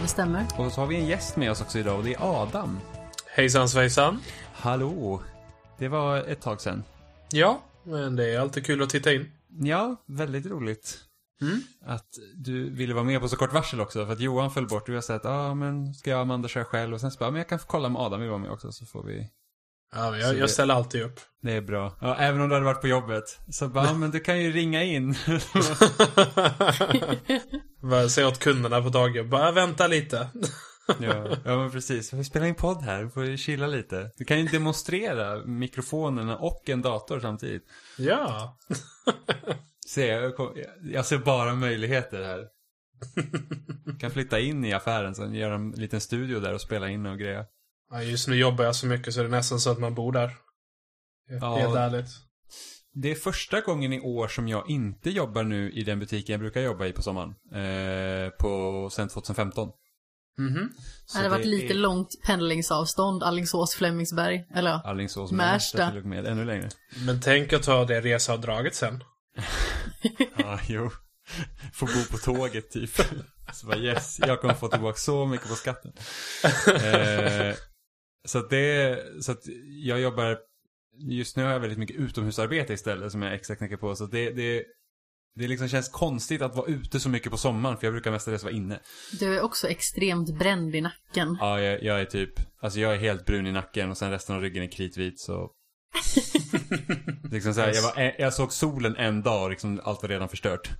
Ja, det stämmer. Och så har vi en gäst med oss också idag och det är Adam. Hejsan svejsan. Hallå! Det var ett tag sedan. Ja, men det är alltid kul att titta in. Ja, väldigt roligt. Mm. Att du ville vara med på så kort varsel också. För att Johan föll bort och jag sa att ja, ah, men ska jag och Amanda köra själv? Och sen så bara, men jag kan få kolla om Adam vill vara med också så får vi... Ja, jag, jag ställer alltid upp. Det är bra. Ja, även om du hade varit på jobbet. Så bara, ja, men du kan ju ringa in. Bara Säga åt kunderna på dagjobb, bara vänta lite. ja, ja, men precis. Vi spelar in podd här, vi får ju chilla lite. Du kan ju demonstrera mikrofonerna och en dator samtidigt. ja. Se, jag, kom, jag ser bara möjligheter här. kan flytta in i affären sen, göra en liten studio där och spela in och grejer. Ja. Just nu jobbar jag så mycket så det är nästan så att man bor där. Ja. Helt ärligt. Det är första gången i år som jag inte jobbar nu i den butiken jag brukar jobba i på sommaren. Eh, på, sen 2015. Mhm. Så det hade varit lite är långt pendlingsavstånd, Alingsås, Flemingsberg. Eller ja, Alingsås, Märsta. Med, ännu längre. Men tänk att ta det reseavdraget sen. Ja, jo. Får bo på tåget typ. Så bara yes, jag kommer få tillbaka så mycket på skatten. Eh, så att det, så att jag jobbar, just nu har jag väldigt mycket utomhusarbete istället som jag extra knäcker på. Så att det, det, det liksom känns konstigt att vara ute så mycket på sommaren för jag brukar mestadels vara inne. du är också extremt bränd i nacken. Ja, jag, jag är typ, alltså jag är helt brun i nacken och sen resten av ryggen är kritvit så. liksom så här, jag, var, jag såg solen en dag och liksom allt var redan förstört.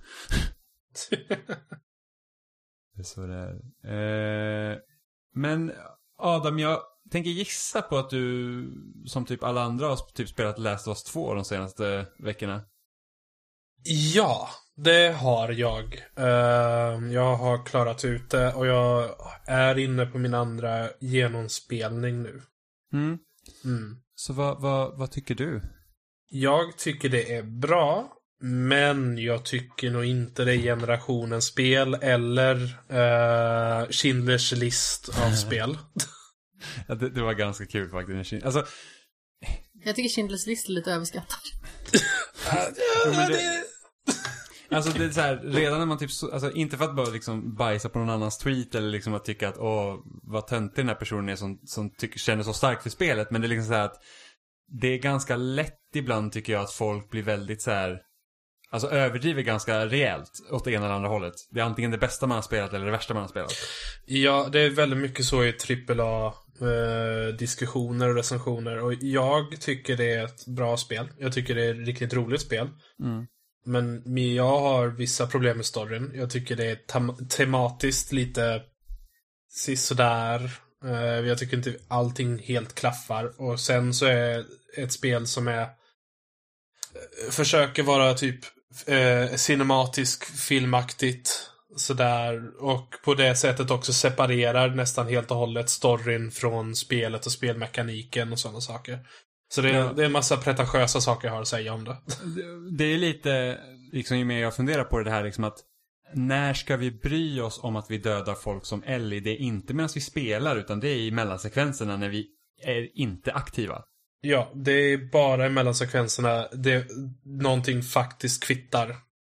Det är så det är. Eh, men Adam, jag tänker gissa på att du, som typ alla andra, har typ spelat Last of Us 2 de senaste veckorna. Ja, det har jag. Ehm, jag har klarat ut det och jag är inne på min andra genomspelning nu. Mm. Mm. Så vad, vad, vad tycker du? Jag tycker det är bra, men jag tycker nog inte det är generationens spel eller uh, Schindler's list av spel. Ja, det, det var ganska kul faktiskt. Alltså, Jag tycker Schindler's list är lite överskattad. Men det- Alltså det är så här, redan när man typ, så- alltså inte för att bara liksom bajsa på någon annans tweet eller liksom att tycka att åh, vad töntig den här personen är som, som tycker, känner så starkt för spelet. Men det är liksom så här att det är ganska lätt ibland tycker jag att folk blir väldigt så här, alltså överdriver ganska rejält åt det ena eller andra hållet. Det är antingen det bästa man har spelat eller det värsta man har spelat. Ja, det är väldigt mycket så i AAA eh, diskussioner och recensioner. Och jag tycker det är ett bra spel. Jag tycker det är ett riktigt roligt spel. Mm. Men jag har vissa problem med storyn. Jag tycker det är tem- tematiskt lite sisådär. Uh, jag tycker inte allting helt klaffar. Och sen så är ett spel som är eh, försöker vara typ eh, cinematisk, filmaktigt. Sådär. Och på det sättet också separerar nästan helt och hållet storyn från spelet och spelmekaniken och sådana saker. Så det är, Ja. det är en massa pretentiösa saker jag har att säga om det. Det- är lite, liksom ju mer jag funderar på det här liksom att när ska vi bry oss om att vi dödar folk som Ellie? Det är inte medan vi spelar utan det är i mellansekvenserna när vi är inte aktiva. Ja, det är bara i mellansekvenserna det någonting faktiskt kvittar.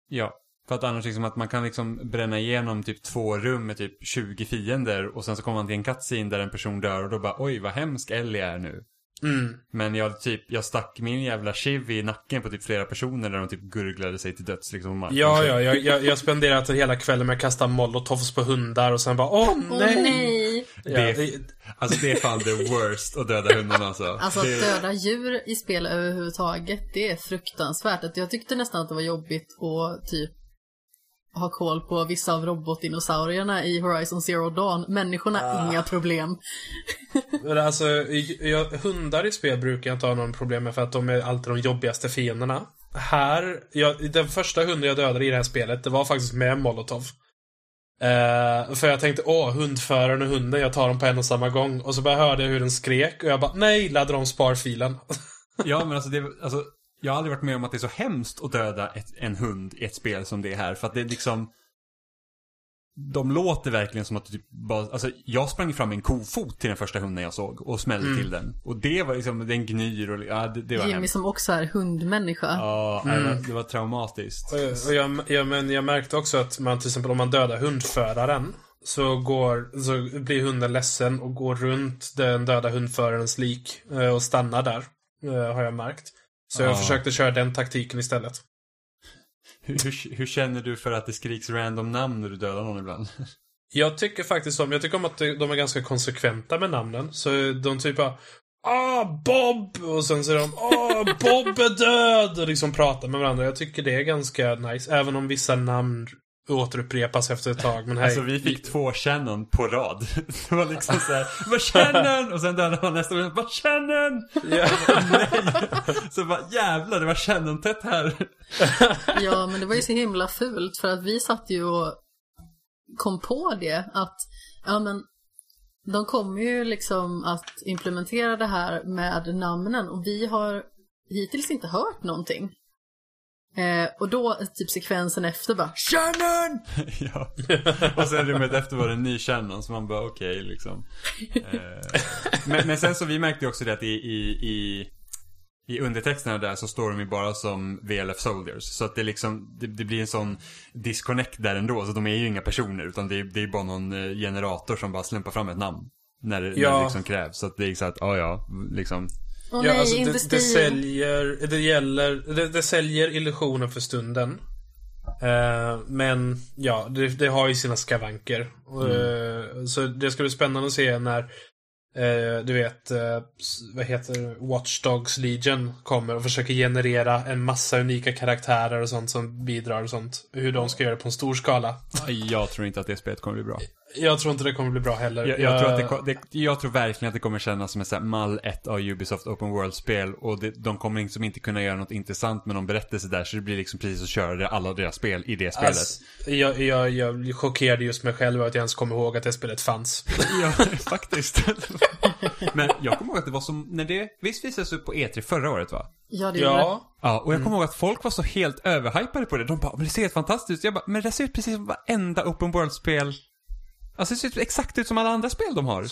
Ja. För att annars liksom att man kan liksom bränna igenom typ två rum med typ 20 fiender och sen så kommer man till en cutscene där en person dör och då bara oj vad hemsk Ellie är nu. Mm. Men jag typ, jag stack min jävla chiv i nacken på typ flera personer där de typ gurglade sig till döds liksom på marken. Ja, ja, jag, jag, jag spenderat hela kvällen med att kasta molotovs på hundar och sen bara åh Åh nej! nej! Ja, Det- det, Alltså det är fan the worst att döda hundarna alltså. Alltså att döda djur i spel överhuvudtaget, det är fruktansvärt. Jag tyckte nästan att det var jobbigt att typ ha koll på vissa av robotdinosaurierna i Horizon Zero Dawn. Människorna, inga problem. men alltså, jag, hundar i spel brukar jag inte ha någon problem med för att de är alltid de jobbigaste fienderna. Här, jag, den första hunden jag dödade i det här spelet, det var faktiskt med molotov. Eh, för jag tänkte, åh, hundföraren och hunden, jag tar dem på en och samma gång. Och så bara hörde jag hur den skrek och jag bara, nej, laddade om sparfilen. ja men alltså, det, alltså jag har aldrig varit med om att det är så hemskt att döda ett, en hund i ett spel som det är här. För att det är liksom de låter verkligen som att du typ bara, alltså jag sprang fram med en kofot till den första hunden jag såg och smällde Mm. till den. Och det var liksom, den gnyr och, ja det, det var Jimmy hemskt. som också är hundmänniska. Ja, Mm. det, var, det var traumatiskt. Och, och jag, ja, men jag märkte också att man till exempel om man dödar hundföraren så, går, så blir hunden ledsen och går runt den döda hundförarens lik eh, och stannar där. eh, Har jag märkt. Så jag Ja. försökte köra den taktiken istället. Hur, hur, hur känner du för att det skriks random namn när du dödar någon ibland? Jag tycker faktiskt om, jag tycker om att de är ganska konsekventa med namnen. Så de typ bara Ah, Bob! Och sen är de Ah, Bob är död! Och liksom pratar med varandra. Jag tycker det är ganska nice. Även om vissa namn återupprepas efter ett tag. Men hej. Alltså vi fick två Shannon på rad. Det var liksom såhär, vad Shannon! Och sen dödade man nästa och vad Shannon! Ja. Nej! Så bara jävlar, det var Shannon-tätt här. Ja, men det var ju så himla fult för att vi satt ju och kom på det att, ja men, de kommer ju liksom att implementera det här med namnen och vi har hittills inte hört någonting. Eh, och då typ sekvensen efter bara Shannon! ja. Och sen rummet efter var det en ny Shannon, så man bara okej liksom. Eh, men, men sen så vi märkte också det att i, i, i, i undertexterna där så står de ju bara som VLF Soldiers. Så att det liksom, det, det blir en sån disconnect där ändå. Så de är ju inga personer, utan det är, det är bara någon eh, generator som bara slumpar fram ett namn. När det, när Ja. det liksom krävs. Så att det är så att, ja ja, liksom. Åh Ja, nej, alltså inte det, det säljer, det gäller, det, det säljer illusionen för stunden. Eh, men ja, det, det har ju sina skavanker. Eh, så det ska bli spännande att se när eh, du vet, eh, vad heter det? Watch Dogs Legion kommer och försöker generera en massa unika karaktärer och sånt som bidrar och sånt. Hur de ska göra det på en stor skala. Jag tror inte att det spelet kommer bli bra. Jag tror inte det kommer bli bra heller. Jag, jag, tror att det, ko- det, jag tror verkligen att det kommer kännas som ett så här mall 1 av Ubisoft Open World-spel. Och det, de kommer liksom inte kunna göra något intressant med någon berättelse där. Så det blir liksom precis att köra det- alla deras spel i det spelet. Alltså, jag, jag, jag chockerade just mig själv att jag ens kom ihåg att det spelet fanns. Ja, faktiskt. Men jag kommer ihåg att det var som, när det, visst visades upp på E3 förra året va? Ja, det. Ja, Ja, och jag kommer ihåg att folk var så helt överhypade på det. De bara, men det ser helt fantastiskt ut. Jag bara, men det ser ut precis som varenda Open World-spel. Alltså det ser ut exakt ut som alla andra spel de har.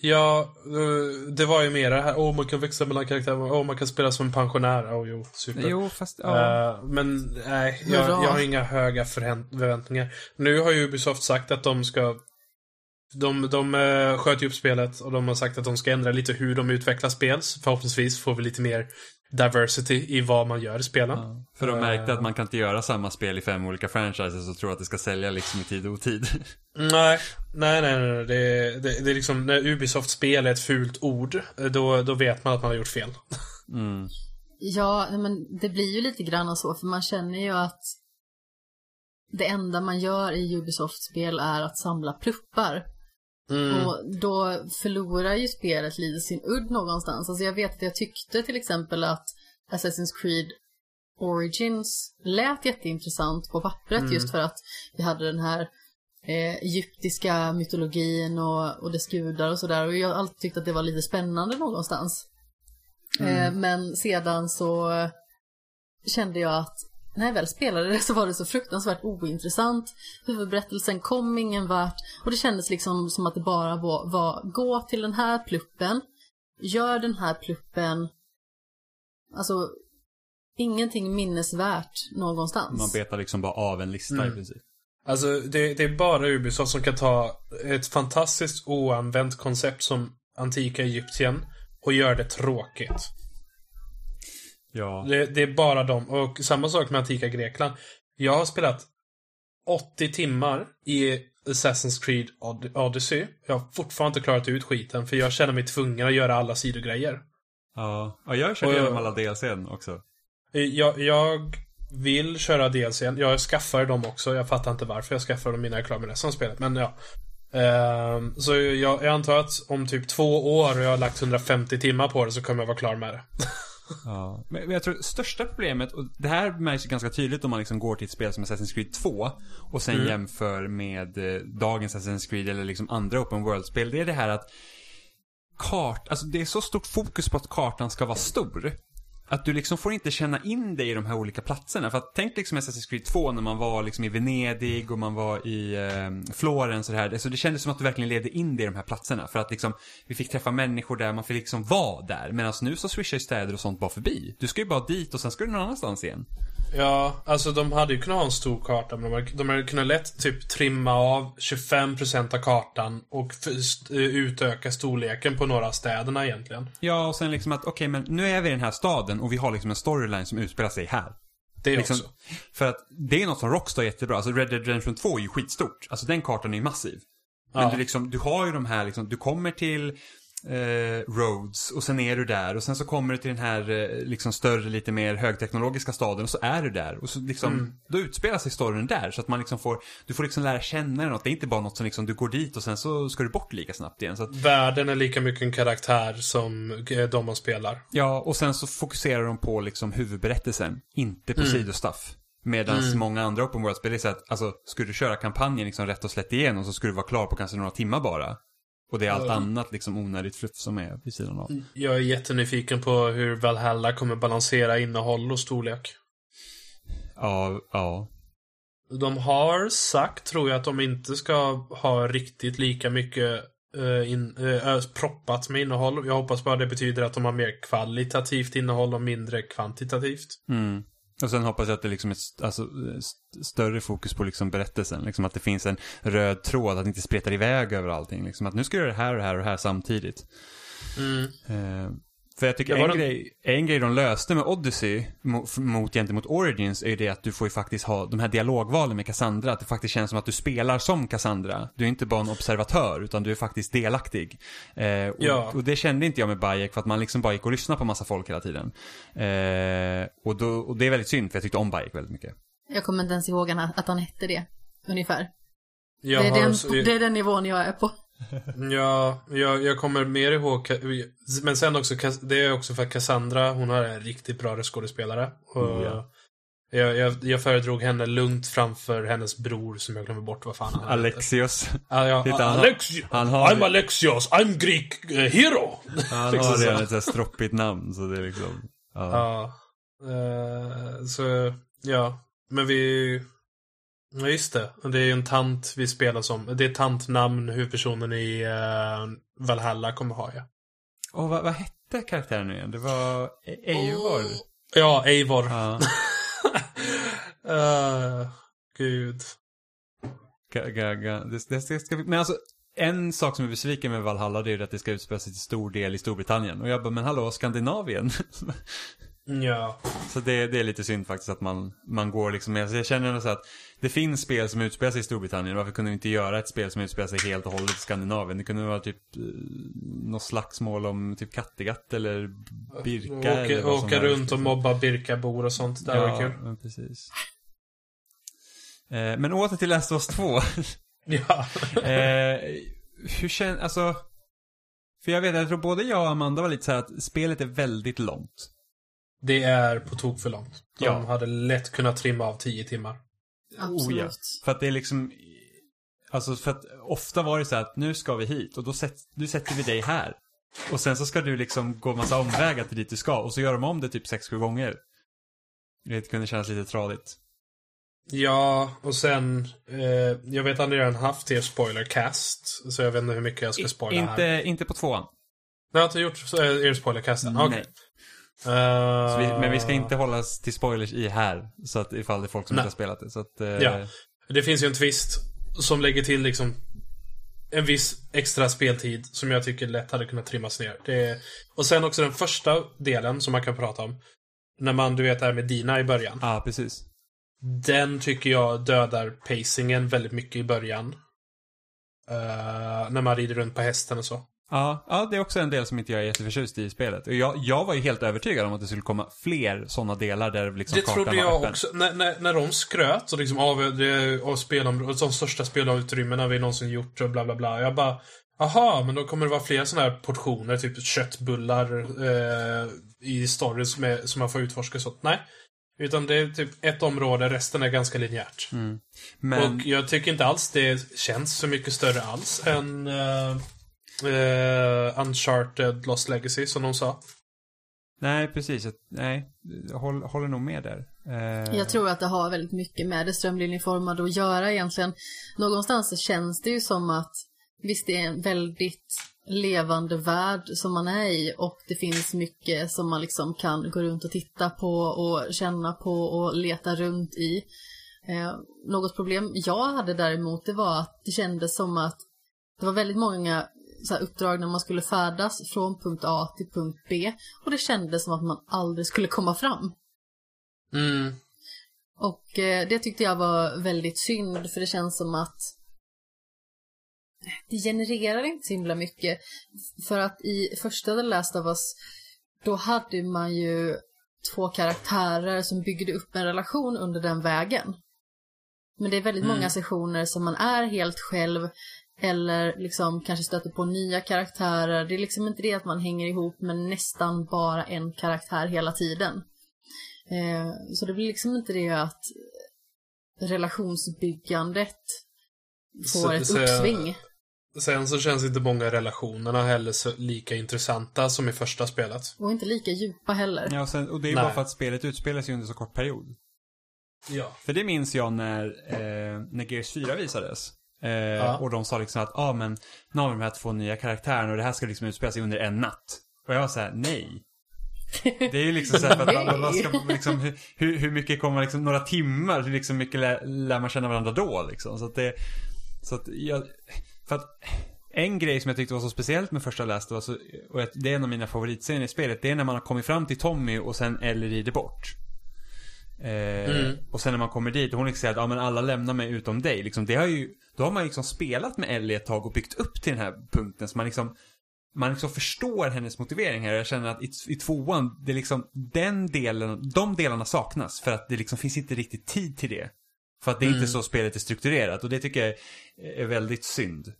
Ja, eh, det var ju mer det här, åh man kan växa mellan karaktärer, åh man kan spela som en pensionär, åh jo, super. Jo, fast ja. Eh, men nej, jag, jag har inga höga förväntningar. Nu har ju Ubisoft sagt att de ska de, de uh, sköt ju upp spelet och de har sagt att de ska ändra lite hur de utvecklar spel. Så förhoppningsvis får vi lite mer diversity i vad man gör i spelen. Ja, För de märkte att man kan inte göra samma spel i fem olika franchises och tro att det ska sälja liksom i tid och otid. Nej, nej, nej, nej. Det, det, det är liksom, när Ubisoft-spel är ett fult ord, eh, då, då vet man att man har gjort fel. Mm. Ja, men det blir ju lite grann så, för man känner ju att det enda man gör i Ubisoft-spel är att samla pluppar. Mm. Och då förlorar ju spelet lite sin udd någonstans. Alltså jag vet att jag tyckte till exempel att Assassin's Creed Origins lät jätteintressant på pappret Mm. just för att vi hade den här eh, egyptiska mytologin och, och dess gudar och sådär. Och jag har alltid tyckt att det var lite spännande någonstans. Eh, men sedan så kände jag att när jag väl spelade det så var det så fruktansvärt ointressant. Huvudberättelsen kom ingen vart och det kändes liksom som att det bara var, var gå till den här pluppen, gör den här pluppen, alltså ingenting minnesvärt någonstans. Man betar liksom bara av en lista i Mm. princip. Alltså, det, det är bara Ubisoft som kan ta ett fantastiskt oanvänt koncept som antika Egypten och göra det tråkigt. Ja. Det, det är bara dem. Och samma sak med antika Grekland. Jag har spelat 80 timmar i Assassin's Creed Od- Odyssey. Jag har fortfarande inte klarat ut skiten för jag känner mig tvungen att göra alla sidogrejer. Ja, ja jag körde Och jag- igenom alla DLCn också. Eh, Jag, jag vill köra DLCn. Jag skaffar dem också. Jag fattar inte varför jag skaffar dem innan jag är klar med resten av spelet. Men ja. Ehm, så jag, jag antar att om typ två år och jag har lagt 150 timmar på det så kommer jag vara klar med det. Ja. Men men jag tror största problemet, och det här märks ju ganska tydligt om man liksom går till ett spel som Assassin's Creed 2 och sen jämför med eh, dagens Assassin's Creed eller liksom andra Open World-spel. Det är det här att kart, alltså det är så stort fokus på att kartan ska vara stor. Att du liksom får inte känna in dig i de här olika platserna. För att tänk liksom Assassin's Creed 2 när man var liksom i Venedig och man var i eh, Florens och det här. Alltså det kändes som att du verkligen levde in dig i de här platserna. För att liksom, vi fick träffa människor där, man fick liksom vara där. Medan nu så swishar ju städer och sånt bara förbi. Du ska ju bara dit och sen ska du någon annanstans igen. Ja, alltså de hade ju kunnat ha en stor karta, men de hade, de hade kunnat lätt typ trimma av 25% av kartan och utöka storleken på några städerna egentligen. Ja, och sen liksom att okej, okay, men nu är vi i den här staden och vi har liksom en storyline som utspelar sig här. Det liksom, också. För att det är något som Rockstar är jättebra. Alltså Red Dead Redemption 2 är ju skitstort. Alltså den kartan är ju massiv. Men Ja. du liksom, du har ju de här liksom, du kommer till eh, Rhodes och sen är du där och sen så kommer du till den här eh, liksom större, lite mer högteknologiska staden och så är du där. Och så liksom, Mm. då utspelar sig storyn där så att man liksom får, du får liksom lära känna den. Något. Det är inte bara något som liksom, du går dit och sen så ska du bort lika snabbt igen. Så att, Världen är lika mycket en karaktär som eh, de man spelar. Ja, och sen så fokuserar de på liksom huvudberättelsen, inte Mm. på sidostuff. Medan många andra open world-spel är så att, alltså, skulle du köra kampanjen liksom rätt och slätt igenom så skulle du vara klar på kanske några timmar bara. Och det är allt Ja. annat liksom onödigt fluff som är vid sidan av. Jag är jättenyfiken på hur Valhalla kommer balansera innehåll och storlek. Ja, ja. De har sagt, tror jag, att de inte ska ha riktigt lika mycket eh, in, eh, proppat med innehåll. Jag hoppas bara det betyder att de har mer kvalitativt innehåll och mindre kvantitativt. Mm. Och sen hoppas jag att det liksom är st- alltså, st- större fokus på liksom berättelsen. Liksom att det finns en röd tråd, att det inte spretar iväg över allting. Liksom att nu ska du göra det här och det här och det här samtidigt. Mm. Eh, för jag tycker en, de- grej, en grej de löste med Odyssey mot, mot, gentemot Origins är ju det att du får ju faktiskt ha de här dialogvalen med Cassandra. Att det faktiskt känns som att du spelar som Cassandra. Du är inte bara en observatör utan du är faktiskt delaktig. Eh, och, Ja. och det kände inte jag med Bayek för att man liksom bara gick och lyssnade på massa folk hela tiden. Eh, och, då, och det är väldigt synd för jag tyckte om Bayek väldigt mycket. Jag kommer inte ens ihåg att han hette det, ungefär. Jag det, är har den, så- det är den nivån jag är på. Ja, jag, jag kommer mer ihåg... Men sen också, det är också för att Cassandra, hon har en riktigt bra röstskådespelare. Och Oh, ja. jag, jag, jag föredrog henne lugnt framför hennes bror som jag glömmer bort vad fan han. Alexios. Ah, ja, Titta, han Alexios! han har- I'm Alexios! I'm Greek eh, hero! Han Liksom har redan ett stroppigt namn så det är liksom... Ja. Ja. Eh, så, ja. Men vi... Ja, just det. Det är ju en tant vi spelar som. Det är tantnamn huvudpersonen i uh, Valhalla kommer ha, ja. Och vad, vad hette karaktären nu igen? Det var Eivor? Ja, Eivor. Ja. Eh, gud. Ga, ga, ga. Det, det, det ska, men alltså, en sak som är besviken med Valhalla det är ju att det ska utspela sig till stor del i Storbritannien. Och jag bara, men hallå, Skandinavien? Ja. så det, det är lite synd faktiskt att man, man går liksom med. Så jag känner ändå så att det finns spel som utspelar sig i Storbritannien. Varför kunde vi inte göra ett spel som utspelar sig helt och hållet i Skandinavien? Det kunde vara typ eh, något slagsmål om typ Kattegatt eller Birka eller Åka, vad som åka runt och liksom. mobba Birkabor och sånt. Det var kul. men precis. Eh, men åter till Last of Us 2. Ja. eh, hur känns, alltså. För jag vet, jag tror både jag och Amanda var lite så här att spelet är väldigt långt. Det är på tok för långt. De Ja. hade lätt kunnat trimma av tio timmar. Absolut. Oh, ja. För att det är liksom, alltså för att ofta var det så här att nu ska vi hit och då sätt, nu sätter vi dig här. Och sen så ska du liksom gå massa omvägar till dit du ska och så gör de om det typ 6-7 gånger. Det kunde kännas lite tradigt. Ja, och sen... Eh, jag vet att ni redan haft er spoilercast. Så jag vet inte hur mycket jag ska spoila inte, här. inte på tvåan. Ni har inte gjort eh, er spoilercast än? Okej. Nej. Eh, vi, men vi ska inte hållas till spoilers i här. Så att ifall det är folk som Nej. inte har spelat det. Så att, eh, Ja. Det finns ju en twist som lägger till liksom en viss extra speltid som jag tycker lätt hade kunnat trimmas ner. Det, och sen också den första delen som man kan prata om. När man, du vet, är med Dina i början. Ja, precis. Den tycker jag dödar pacingen väldigt mycket i början. Eh, när man rider runt på hästen och så. Ja, ja, det är också en del som inte jag är jätteförtjust i i spelet. Och jag, jag var ju helt övertygad om att det skulle komma fler sådana delar där liksom det trodde jag öppen. också. När, när, när de skröt och liksom av, det- av spelområdet, de största spelutrymmena vi någonsin gjort och bla bla bla. Jag bara, aha, men då kommer det vara fler sådana här portioner, typ köttbullar eh, i stories som, är, som man får utforska sånt. Nej. Utan det är typ ett område, resten är ganska linjärt. Mm. Men, Och jag tycker inte alls det känns så mycket större alls än eh, eh, Uncharted Lost Legacy, som de sa. Nej, precis. Nej, jag håller, håller nog med där. Eh, Jag tror att det har väldigt mycket med det strömlinjeformade att göra egentligen. Någonstans så känns det ju som att visst det är en väldigt levande värld som man är i och det finns mycket som man liksom kan gå runt och titta på och känna på och leta runt i. Eh, något problem jag hade däremot det var att det kändes som att det var väldigt många så här, uppdrag när man skulle färdas från punkt A till punkt B och det kändes som att man aldrig skulle komma fram. Mm. Och eh, det tyckte jag var väldigt synd för det känns som att det genererar inte så himla mycket. För att i första The Last of Us då hade man ju två karaktärer som byggde upp en relation under den vägen. Men det är väldigt Mm. många sessioner som man är helt själv eller liksom kanske stöter på nya karaktärer. Det är liksom inte det att man hänger ihop med nästan bara en karaktär hela tiden. Eh, så det blir liksom inte det att relationsbyggandet får Så- ett så- uppsving. Sen så känns inte många relationerna heller så lika intressanta som i första spelet. Och inte lika djupa heller. Ja, och, sen, och det är ju Nej. bara för att spelet utspelar sig under så kort period. Ja. För det minns jag när, eh, när Gears 4 visades. Eh, Och de sa liksom att, ja ah, men, nu har vi de här två nya karaktärerna och det här ska liksom utspela sig under en natt. Och jag var så här: nej. Det är ju liksom så här, för att, vad- vad ska, liksom, hur- hur, mycket kommer liksom, några timmar, hur liksom mycket lär, lär man känna varandra då liksom? Så att det, så att jag, för att en grej som jag tyckte var så speciellt med första Last of Us, och det är en av mina favoritscener i spelet, det är när man har kommit fram till Tommy och sen Ellie rider bort. Eh, Mm. Och sen när man kommer dit och hon liksom säger att ja, men alla lämnar mig utom dig. Liksom, det har ju, då har man liksom spelat med Ellie ett tag och byggt upp till den här punkten. Så man liksom, man liksom förstår hennes motivering här. Jag känner att i, i tvåan, det är liksom den delen, de delarna saknas. För att det liksom finns inte riktigt tid till det. För att det är inte så spelet är strukturerat. Och det tycker jag är, är väldigt synd.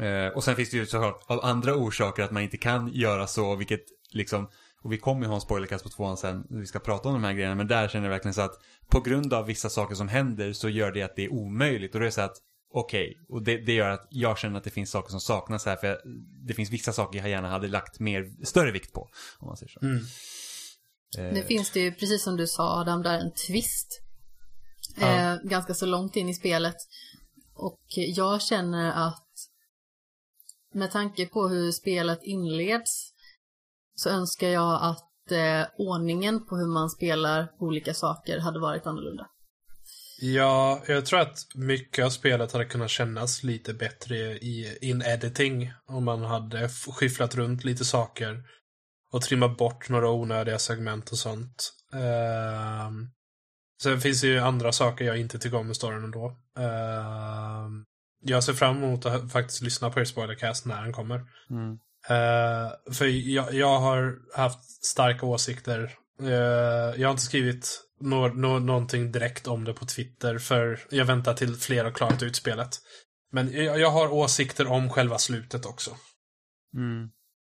Eh, och sen finns det ju såklart av andra orsaker att man inte kan göra så, vilket liksom, och vi kommer ju ha en spoilercast på tvåan sen, när vi ska prata om de här grejerna, men där känner jag verkligen så att på grund av vissa saker som händer så gör det att det är omöjligt. Och då är det så att, okej, och det, det gör att jag känner att det finns saker som saknas här, för jag, det finns vissa saker jag gärna hade lagt mer, större vikt på, om man säger så. Mm. Eh, Nu finns det ju, precis som du sa Adam, där en twist. Ja. Eh, ganska så långt in i spelet. Och jag känner att med tanke på hur spelet inleds så önskar jag att eh, ordningen på hur man spelar olika saker hade varit annorlunda. Ja, jag tror att mycket av spelet hade kunnat kännas lite bättre i in-editing. Om man hade skifflat runt lite saker. Och trimmat bort några onödiga segment och sånt. Ehm, sen finns det ju andra saker jag inte tycker om med storyn ändå. Ehm, jag ser fram emot att faktiskt lyssna på er spoilercast när den kommer. mm. Eh, för jag, jag har haft starka åsikter. Eh, jag har inte skrivit nå, nå, någonting direkt om det på Twitter för jag väntar till fler har klarat ut spelet. Men jag, jag har åsikter om själva slutet också. Mm.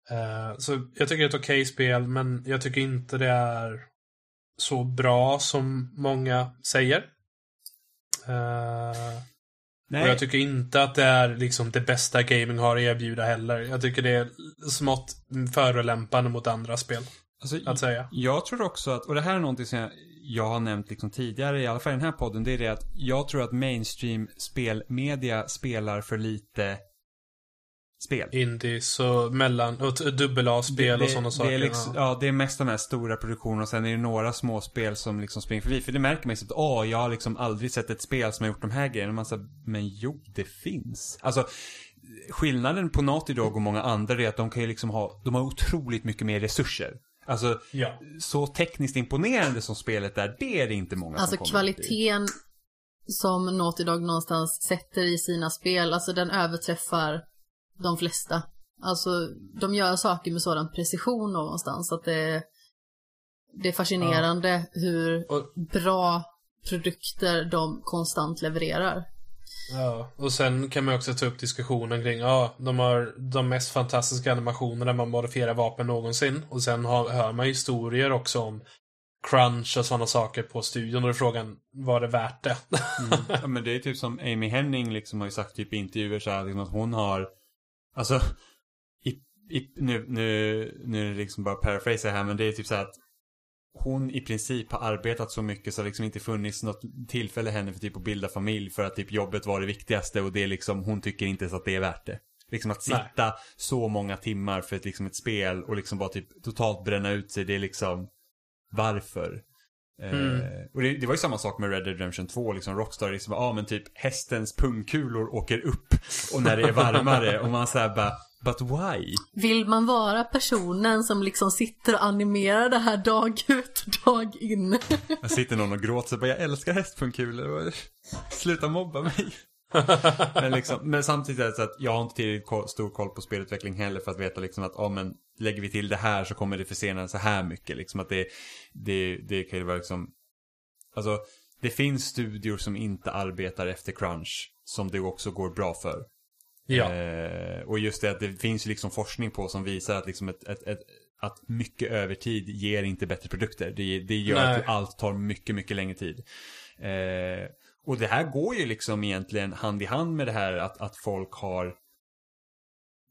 Eh, så jag tycker det är ett okej spel, men jag tycker inte det är så bra som många säger. Nej, och jag tycker inte att det är liksom det bästa gaming har att erbjuda heller. Jag tycker det är smått förolämpande mot andra spel, alltså, att säga. Jag tror också att, och det här är någonting som jag, jag har nämnt liksom tidigare, i alla fall i den här podden, det är det att jag tror att mainstream spelmedia spelar för lite spel. Indies och mellan, och t- dubbel-A-spel och sådana saker. Det är liksom, ja, det är mest de här stora produktionerna och sen är det några små spel som liksom springer förbi. För det märker man ju så att, åh, jag har liksom aldrig sett ett spel som har gjort de här grejerna. Man säger, men jo, det finns. Alltså, skillnaden på Naughty Dog och många andra är att de kan ju liksom ha, de har otroligt mycket mer resurser. Alltså, Ja. så tekniskt imponerande som spelet är, det är det inte många Alltså som kommer i. kvaliteten som Naughty Dog någonstans sätter i sina spel, alltså den överträffar de flesta. Alltså de gör saker med sådan precision någonstans att det, det är fascinerande hur Och, bra produkter de konstant levererar. ja. och sen kan man också ta upp diskussionen kring, ja, de har de mest fantastiska animationerna där man modifierar vapen någonsin. Och sen har, hör man historier också om crunch och sådana saker på studion. Och då är frågan, var det värt det? Mm. Ja, men det är typ som Amy Henning liksom har ju sagt typ i intervjuer så här, liksom att hon har, alltså, i, i, nu, nu, nu är det liksom bara paraphrase här men det är typ så här att hon i princip har arbetat så mycket så det liksom inte funnits något tillfälle henne för typ att bilda familj för att typ jobbet var det viktigaste och det är liksom, hon tycker inte ens att det är värt det. Liksom att sitta Nej. så många timmar för ett, liksom ett spel och liksom bara typ totalt bränna ut sig, det är liksom varför? Mm. Eh, och det, det var ju samma sak med Red Dead Redemption 2, liksom Rockstar liksom, ja ah, men typ hästens pungkulor åker upp och när det är varmare och man säger bara, but why? Vill man vara personen som liksom sitter och animerar det här dag ut och dag in? Jag sitter någon och gråter och bara, jag älskar hästpungkulor. Sluta mobba mig. men, liksom, men samtidigt är det så att jag har inte tillräckligt stor koll på spelutveckling heller för att veta liksom att, ja men lägger vi till det här så kommer det försena så här mycket. Liksom att det, det, det kan ju vara liksom, alltså det finns studior som inte arbetar efter crunch som det också går bra för. Ja. Eh, och just det att det finns liksom forskning på som visar att, liksom ett, ett, ett, att mycket övertid ger inte bättre produkter. Det, det gör Nej. att allt tar mycket, mycket längre tid. Eh, och det här går ju liksom egentligen hand i hand med det här att, att folk har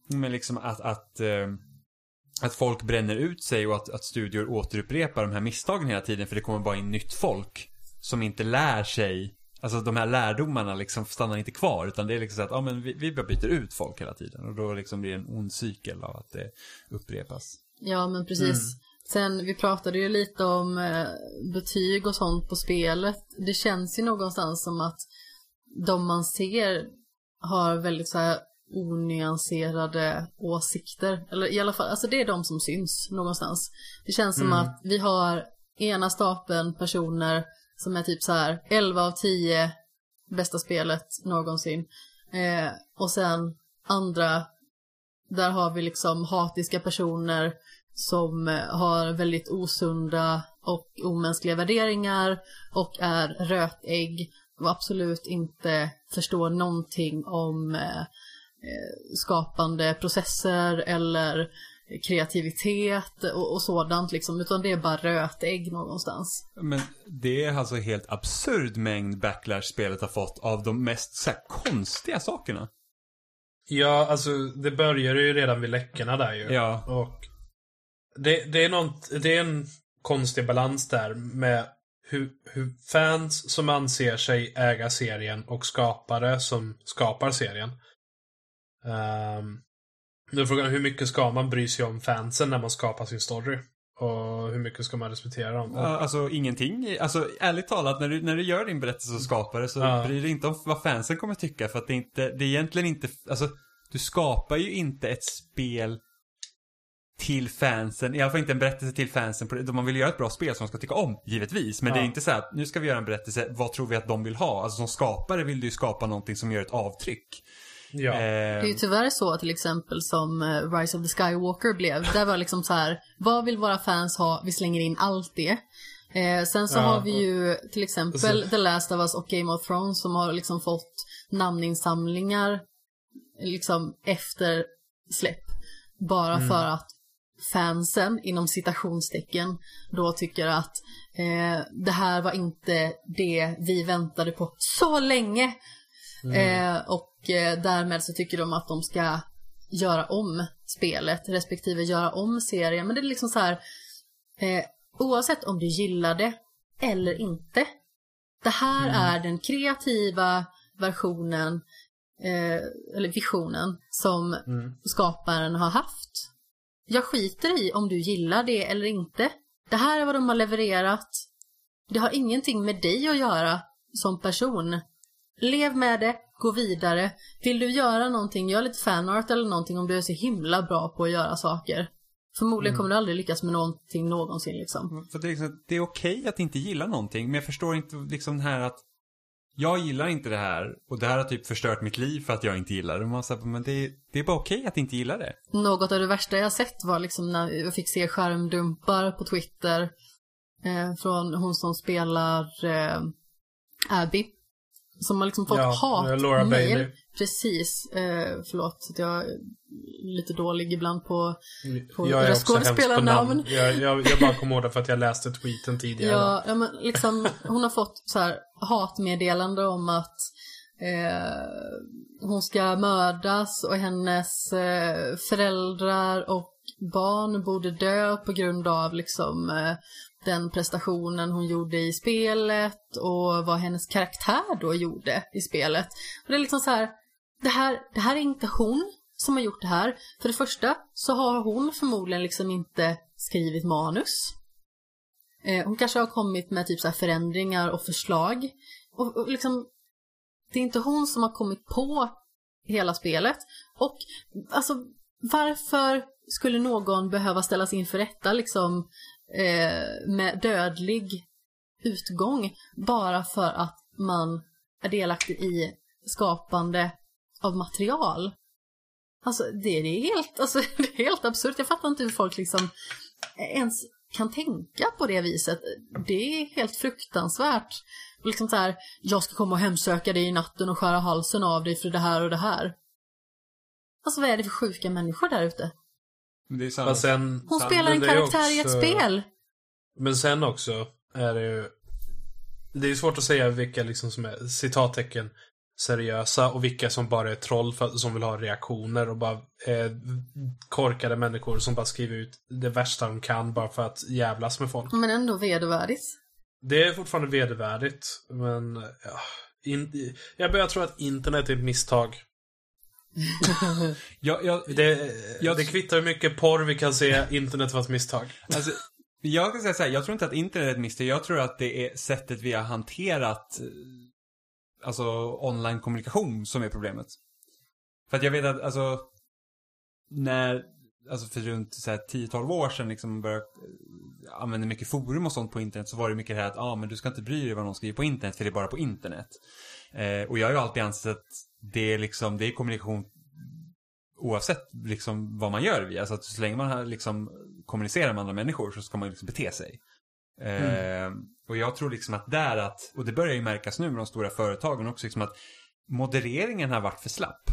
men liksom att, att, eh, att folk bränner ut sig och att, att studior återupprepar de här misstagen hela tiden för det kommer bara in nytt folk som inte lär sig Alltså de här lärdomarna liksom stannar inte kvar utan det är liksom så att ja, men vi, vi bara byter ut folk hela tiden och då liksom blir det en ond cykel av att det upprepas. Ja, men precis. Sen, vi pratade ju lite om eh, betyg och sånt på spelet. Det känns ju någonstans som att de man ser har väldigt så här onyanserade åsikter. Eller i alla fall, alltså det är de som syns någonstans. Det känns som att vi har ena stapeln personer som är typ så här 11 av 10 bästa spelet någonsin. Eh, och sen andra, där har vi liksom hatiska personer som eh, har väldigt osunda och omänskliga värderingar och är rötägg och absolut inte förstår någonting om eh, eh, skapande processer eller kreativitet och, och sådant liksom, utan det är bara rötägg någonstans. Men det är alltså helt absurd mängd backlash spelet har fått av de mest så här, konstiga sakerna. Ja, alltså det började ju redan vid läckorna där ju. Ja. Och det, det, är något, det är en konstig balans där med hur, hur fans som anser sig äga serien och skapare som skapar serien. Um, nu är frågan hur mycket ska man bry sig om fansen när man skapar sin story? Och hur mycket ska man respektera dem? Ja, Alltså ingenting. Alltså ärligt talat, när du, när du gör din berättelse som skapare så Ja. bryr dig inte om vad fansen kommer tycka. För att det är inte, det är egentligen inte, alltså du skapar ju inte ett spel till fansen, i alla fall inte en berättelse till fansen. på Man vill göra ett bra spel som de ska tycka om, givetvis. Men det är Ja. inte så här, att nu ska vi göra en berättelse, vad tror vi att de vill ha? Alltså som skapare vill du ju skapa någonting som gör ett avtryck. Ja. Eh, Det är ju tyvärr så till exempel som eh, Rise of the Skywalker blev. Där var liksom så här, vad vill våra fans ha? Vi slänger in allt det. Eh, sen så Ja, har vi ju till exempel The Last of Us och Game of Thrones som har liksom fått namninsamlingar liksom efter släpp. Bara Mm. för att fansen, inom citationstecken, då tycker att eh, det här var inte det vi väntade på så länge. Mm. Eh, och eh, därmed så tycker de att de ska göra om spelet, respektive göra om serien. Men det är liksom så här, eh, oavsett om du gillar det eller inte. Det här är den kreativa versionen, eh, eller visionen, som Mm. skaparen har haft. Jag skiter i om du gillar det eller inte. Det här är vad de har levererat. Det har ingenting med dig att göra som person. Lev med det, gå vidare. Vill du göra någonting, gör lite fanart eller någonting om du är så himla bra på att göra saker. Förmodligen kommer du aldrig lyckas med någonting någonsin liksom. Mm. För det är, liksom, det är okej att inte gilla någonting, men jag förstår inte liksom det här att jag gillar inte det här och det här har typ förstört mitt liv för att jag inte gillar det. Man säger, men det, är- det är bara okej att inte gilla det. Något av det värsta jag sett var liksom när jag fick se skärmdumpar på Twitter eh, från hon som spelar eh, Abby. Som har liksom fått Ja, hat Laura mail. Bailey. Precis, eh, förlåt att jag är lite dålig ibland på På jag är skådespelarnamn. namn. Jag, jag, jag bara kom ihåg det för att jag läste tweeten tidigare. Ja, ja men liksom hon har fått så här hatmeddelande om att eh, hon ska mördas och hennes eh, föräldrar och barn borde dö på grund av liksom eh, den prestationen hon gjorde i spelet och vad hennes karaktär då gjorde i spelet. Och det är liksom så här, det här, det här är inte hon som har gjort det här. För det första så har hon förmodligen liksom inte skrivit manus. Eh, hon kanske har kommit med typ så förändringar och förslag. Och, och liksom, det är inte hon som har kommit på hela spelet. Och alltså, varför skulle någon behöva ställas inför rätta liksom eh, med dödlig utgång bara för att man är delaktig i skapande av material? Alltså det, det är helt, alltså, det är helt absurt. Jag fattar inte hur folk liksom ens kan tänka på det viset. Det är helt fruktansvärt. Liksom så här, jag ska komma och hemsöka dig i natten och skära halsen av dig för det här och det här. Alltså vad är det för sjuka människor där ute? Det är samma. Sen, Hon spelar en men karaktär i ett också- spel. Men sen också är det ju... Det är svårt att säga vilka liksom som är citattecken seriösa och vilka som bara är troll för, som vill ha reaktioner och bara eh, korkade människor som bara skriver ut det värsta de kan bara för att jävlas med folk. Men ändå vedervärdigt. Det är fortfarande vedervärdigt, men... Ja, in, jag börjar tro att internet är ett misstag. Jag, jag, Det, Jag- det kvittar hur mycket porr vi kan se, internet var ett misstag. Alltså, jag kan säga så här, jag tror inte att internet är ett misstag. Jag tror att det är sättet vi har hanterat eh, alltså online-kommunikation som är problemet. För att jag vet att, alltså, när, alltså för runt så här 10-12 år sedan liksom började eh, använda mycket forum och sånt på internet så var det mycket det här att, ja ah, men du ska inte bry dig vad någon skriver på internet för det är bara på internet. Eh, och jag har ju alltid ansett det är liksom, det är kommunikation oavsett liksom vad man gör via. Så att så länge man har liksom kommunicerar med andra människor så ska man liksom bete sig. Eh, och jag tror liksom att där att, och det börjar ju märkas nu med de stora företagen också, liksom att modereringen har varit för slapp.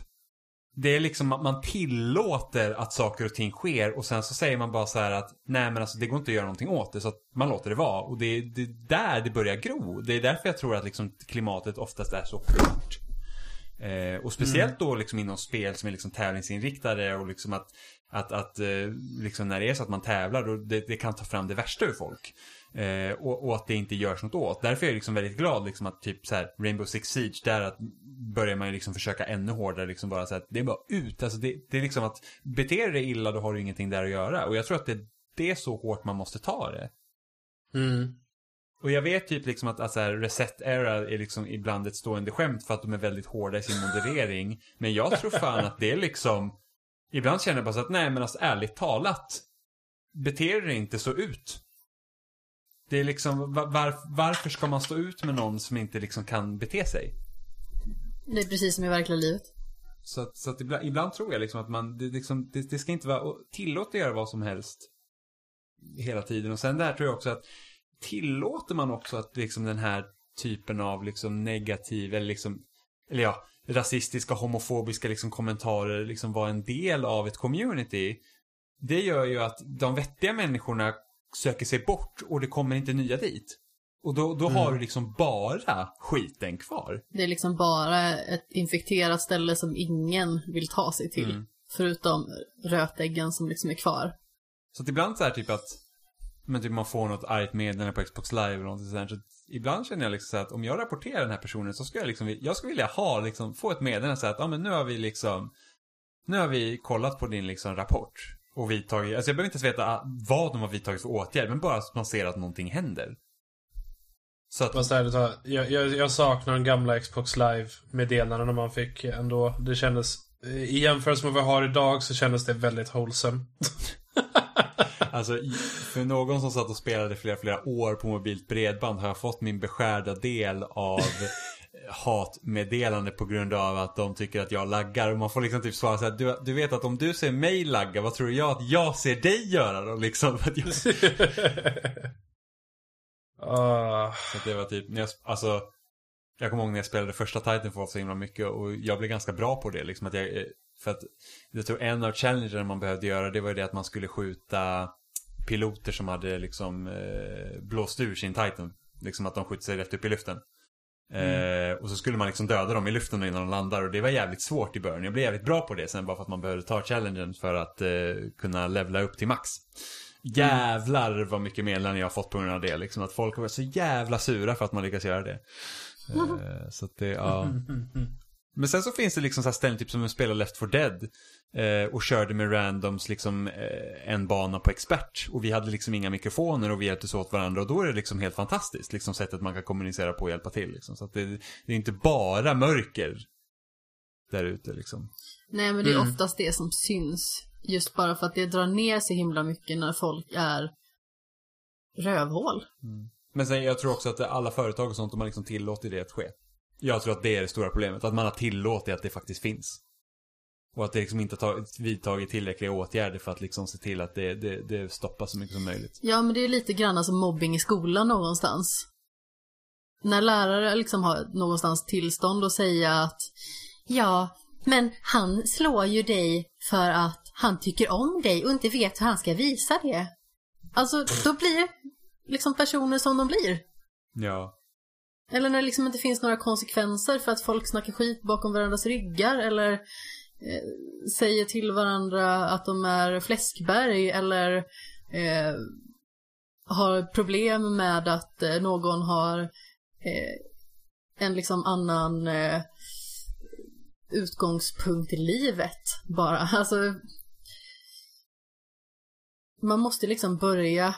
Det är liksom att man tillåter att saker och ting sker och sen så säger man bara så här att nej men alltså det går inte att göra någonting åt det så att man låter det vara. Och det är, det är där det börjar gro. Det är därför jag tror att liksom klimatet oftast är så hårt. Eh, och speciellt då liksom inom spel som är liksom tävlingsinriktade och liksom att, att, att eh, liksom när det är så att man tävlar då det, det kan ta fram det värsta ur folk. Eh, och, och att det inte görs något åt. Därför är jag liksom väldigt glad liksom att typ så här Rainbow Six Siege där att börjar man ju liksom försöka ännu hårdare liksom bara så att det är bara ut. Alltså det, det är liksom att beter dig illa då har du ingenting där att göra. Och jag tror att det, det är så hårt man måste ta det. Mm. Och jag vet typ liksom att alltså, Reset Era är liksom ibland ett stående skämt för att de är väldigt hårda i sin moderering. Men jag tror fan att det är liksom... Ibland känner jag bara så att nej men alltså ärligt talat. Beter dig inte så ut. Det är liksom, va- var, varför ska man stå ut med någon som inte liksom kan bete sig? Det är precis som i verkliga livet. Så att, så att ibland, ibland tror jag liksom att man, det, liksom, det, det ska inte vara, och tillåta göra vad som helst. Hela tiden. Och sen där tror jag också att tillåter man också att liksom den här typen av liksom negativ eller liksom, eller ja, rasistiska, homofobiska liksom kommentarer liksom vara en del av ett community. Det gör ju att de vettiga människorna söker sig bort och det kommer inte nya dit. Och då, då har du liksom bara skiten kvar. Det är liksom bara ett infekterat ställe som ingen vill ta sig till. Mm. Förutom rötäggen som liksom är kvar. Så att ibland så här typ att men typ man får något argt meddelande på Xbox Live eller någonting sånt. Så ibland känner jag liksom så att om jag rapporterar den här personen så ska jag liksom, jag skulle vilja ha liksom, få ett meddelande så att, ja men nu har vi liksom, nu har vi kollat på din liksom rapport. Och vidtagit, alltså jag behöver inte ens veta vad de har vidtagit för åtgärd, men bara att man ser att någonting händer. Så att, Fast ärligt talat, jag, jag, jag saknar de gamla Xbox Live-meddelandena man fick ändå. Det kändes... I jämförelse med vad vi har idag så kändes det väldigt wholesome. Alltså, för någon som satt och spelade flera, flera år på mobilt bredband har jag fått min beskärda del av hatmeddelande på grund av att de tycker att jag laggar. Och man får liksom typ svara så här, du, du vet att om du ser mig lagga, vad tror jag att jag ser dig göra då liksom? Att jag, så Ah, att det var typ, när jag, alltså, jag kommer ihåg när jag spelade första Titanfall så himla mycket och jag blev ganska bra på det liksom att jag, eh, för att jag tror en av challengerna man behövde göra det var ju det att man skulle skjuta piloter som hade liksom eh, blåst ur sin Titan. Liksom att de skjuter sig rätt upp i luften. Eh, och så skulle man liksom döda dem i luften innan de landar och det var jävligt svårt i början. Jag blev jävligt bra på det sen bara för att man behövde ta challengen för att eh, kunna levla upp till max. Jävlar vad mycket meddelanden jag har fått på grund av det. Liksom att folk har varit så jävla sura för att man lyckas göra det. Eh, så att det, ja. Men sen så finns det liksom så här ställen typ som att spela Left 4 Dead. Eh, och körde med randoms liksom eh, en bana på expert. Och vi hade liksom inga mikrofoner och vi hjälptes åt varandra. Och då är det liksom helt fantastiskt. Liksom sättet man kan kommunicera på och hjälpa till. Liksom. Så att det, det är inte bara mörker där ute liksom. Nej men det är oftast det som syns. Just bara för att det drar ner så himla mycket när folk är rövhål. Men sen jag tror också att alla företag och sånt, de har liksom tillåtit det att ske. Jag tror att det är det stora problemet. Att man har tillåtit att det faktiskt finns. Och att det liksom inte har tagit, vidtagit tillräckliga åtgärder för att liksom se till att det, det, det stoppas så mycket som möjligt. Ja men det är lite grann som mobbing i skolan någonstans. När lärare liksom har någonstans tillstånd att säga att Ja, men han slår ju dig för att han tycker om dig och inte vet hur han ska visa det. Alltså, då blir liksom personer som de blir. Ja. Eller när det liksom inte finns några konsekvenser för att folk snackar skit bakom varandras ryggar eller eh, säger till varandra att de är fläskberg eller eh, har problem med att eh, någon har eh, en liksom annan eh, utgångspunkt i livet bara. Alltså man måste liksom börja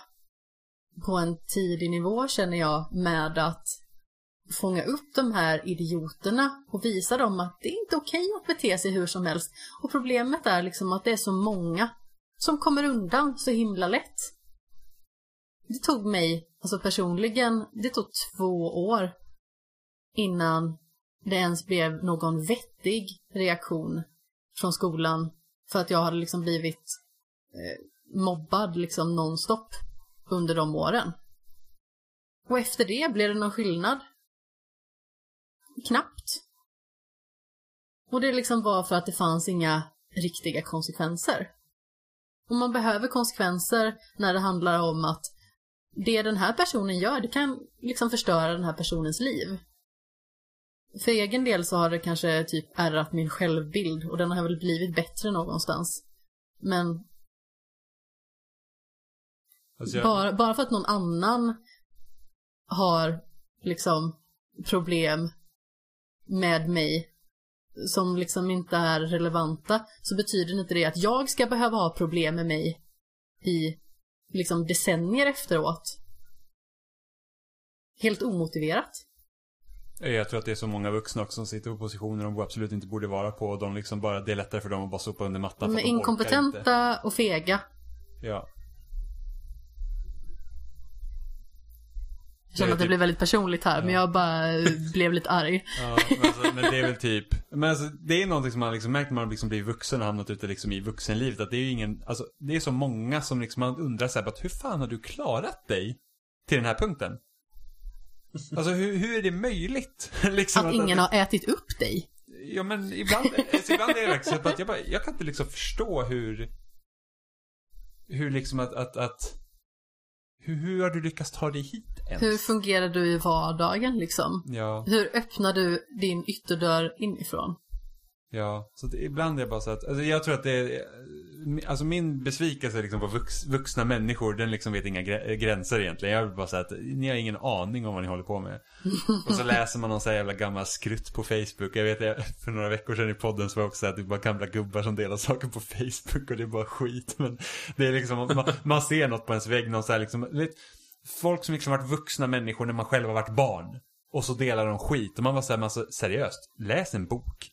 på en tidig nivå känner jag med att fånga upp de här idioterna och visa dem att det är inte okej att bete sig hur som helst. Och problemet är liksom att det är så många som kommer undan så himla lätt. Det tog mig, alltså personligen, det tog två år innan det ens blev någon vettig reaktion från skolan för att jag hade liksom blivit eh, mobbad liksom nonstop under de åren. Och efter det blev det någon skillnad. Knappt. Och det liksom var för att det fanns inga riktiga konsekvenser. Och man behöver konsekvenser när det handlar om att det den här personen gör, det kan liksom förstöra den här personens liv. För egen del så har det kanske typ ärrat min självbild och den har väl blivit bättre någonstans. Men Alltså jag, bara, bara för att någon annan har liksom problem med mig som liksom inte är relevanta så betyder inte det att jag ska behöva ha problem med mig i liksom decennier efteråt. Helt omotiverat. jag tror att det är så många vuxna också som sitter på positioner de absolut inte borde vara på. Och de liksom bara, det är lättare för dem att bara sopa under mattan. De är de inkompetenta och fega. Ja. Jag känner att det typ- blev väldigt personligt här, men jag bara blev lite arg. Ja, men, alltså, men det är väl typ, men alltså, det är någonting som man liksom märkt när man liksom blir vuxen och hamnat ute liksom i vuxenlivet. Att det är ju ingen, alltså det är så många som liksom man undrar så här, att hur fan har du klarat dig till den här punkten? Alltså hur, hur är det möjligt? liksom Att ingen har ätit upp dig. Ja men ibland, alltså, ibland är det verkligen så att jag bara, jag kan inte liksom förstå hur, hur liksom att, att, att hur, hur har du lyckats ta dig hit ens? Hur fungerar du i vardagen liksom? Ja. Hur öppnar du din ytterdörr inifrån? Ja, så det, ibland är det bara så att, alltså jag tror att det är, alltså min besvikelse liksom på vux, vuxna människor, den liksom vet inga grä- gränser egentligen. Jag vill bara säga att ni har ingen aning om vad ni håller på med. Och så läser man någon sån här jävla gammal skrutt på Facebook. Jag vet, jag, för några veckor sedan i podden så var det också att det är bara gamla gubbar som delar saker på Facebook och det är bara skit. Men det är liksom, man, man ser något på ens vägg, någon så här liksom, vet, folk som liksom varit vuxna människor när man själv har varit barn. Och så delar de skit. Och man var såhär, alltså seriöst, läs en bok.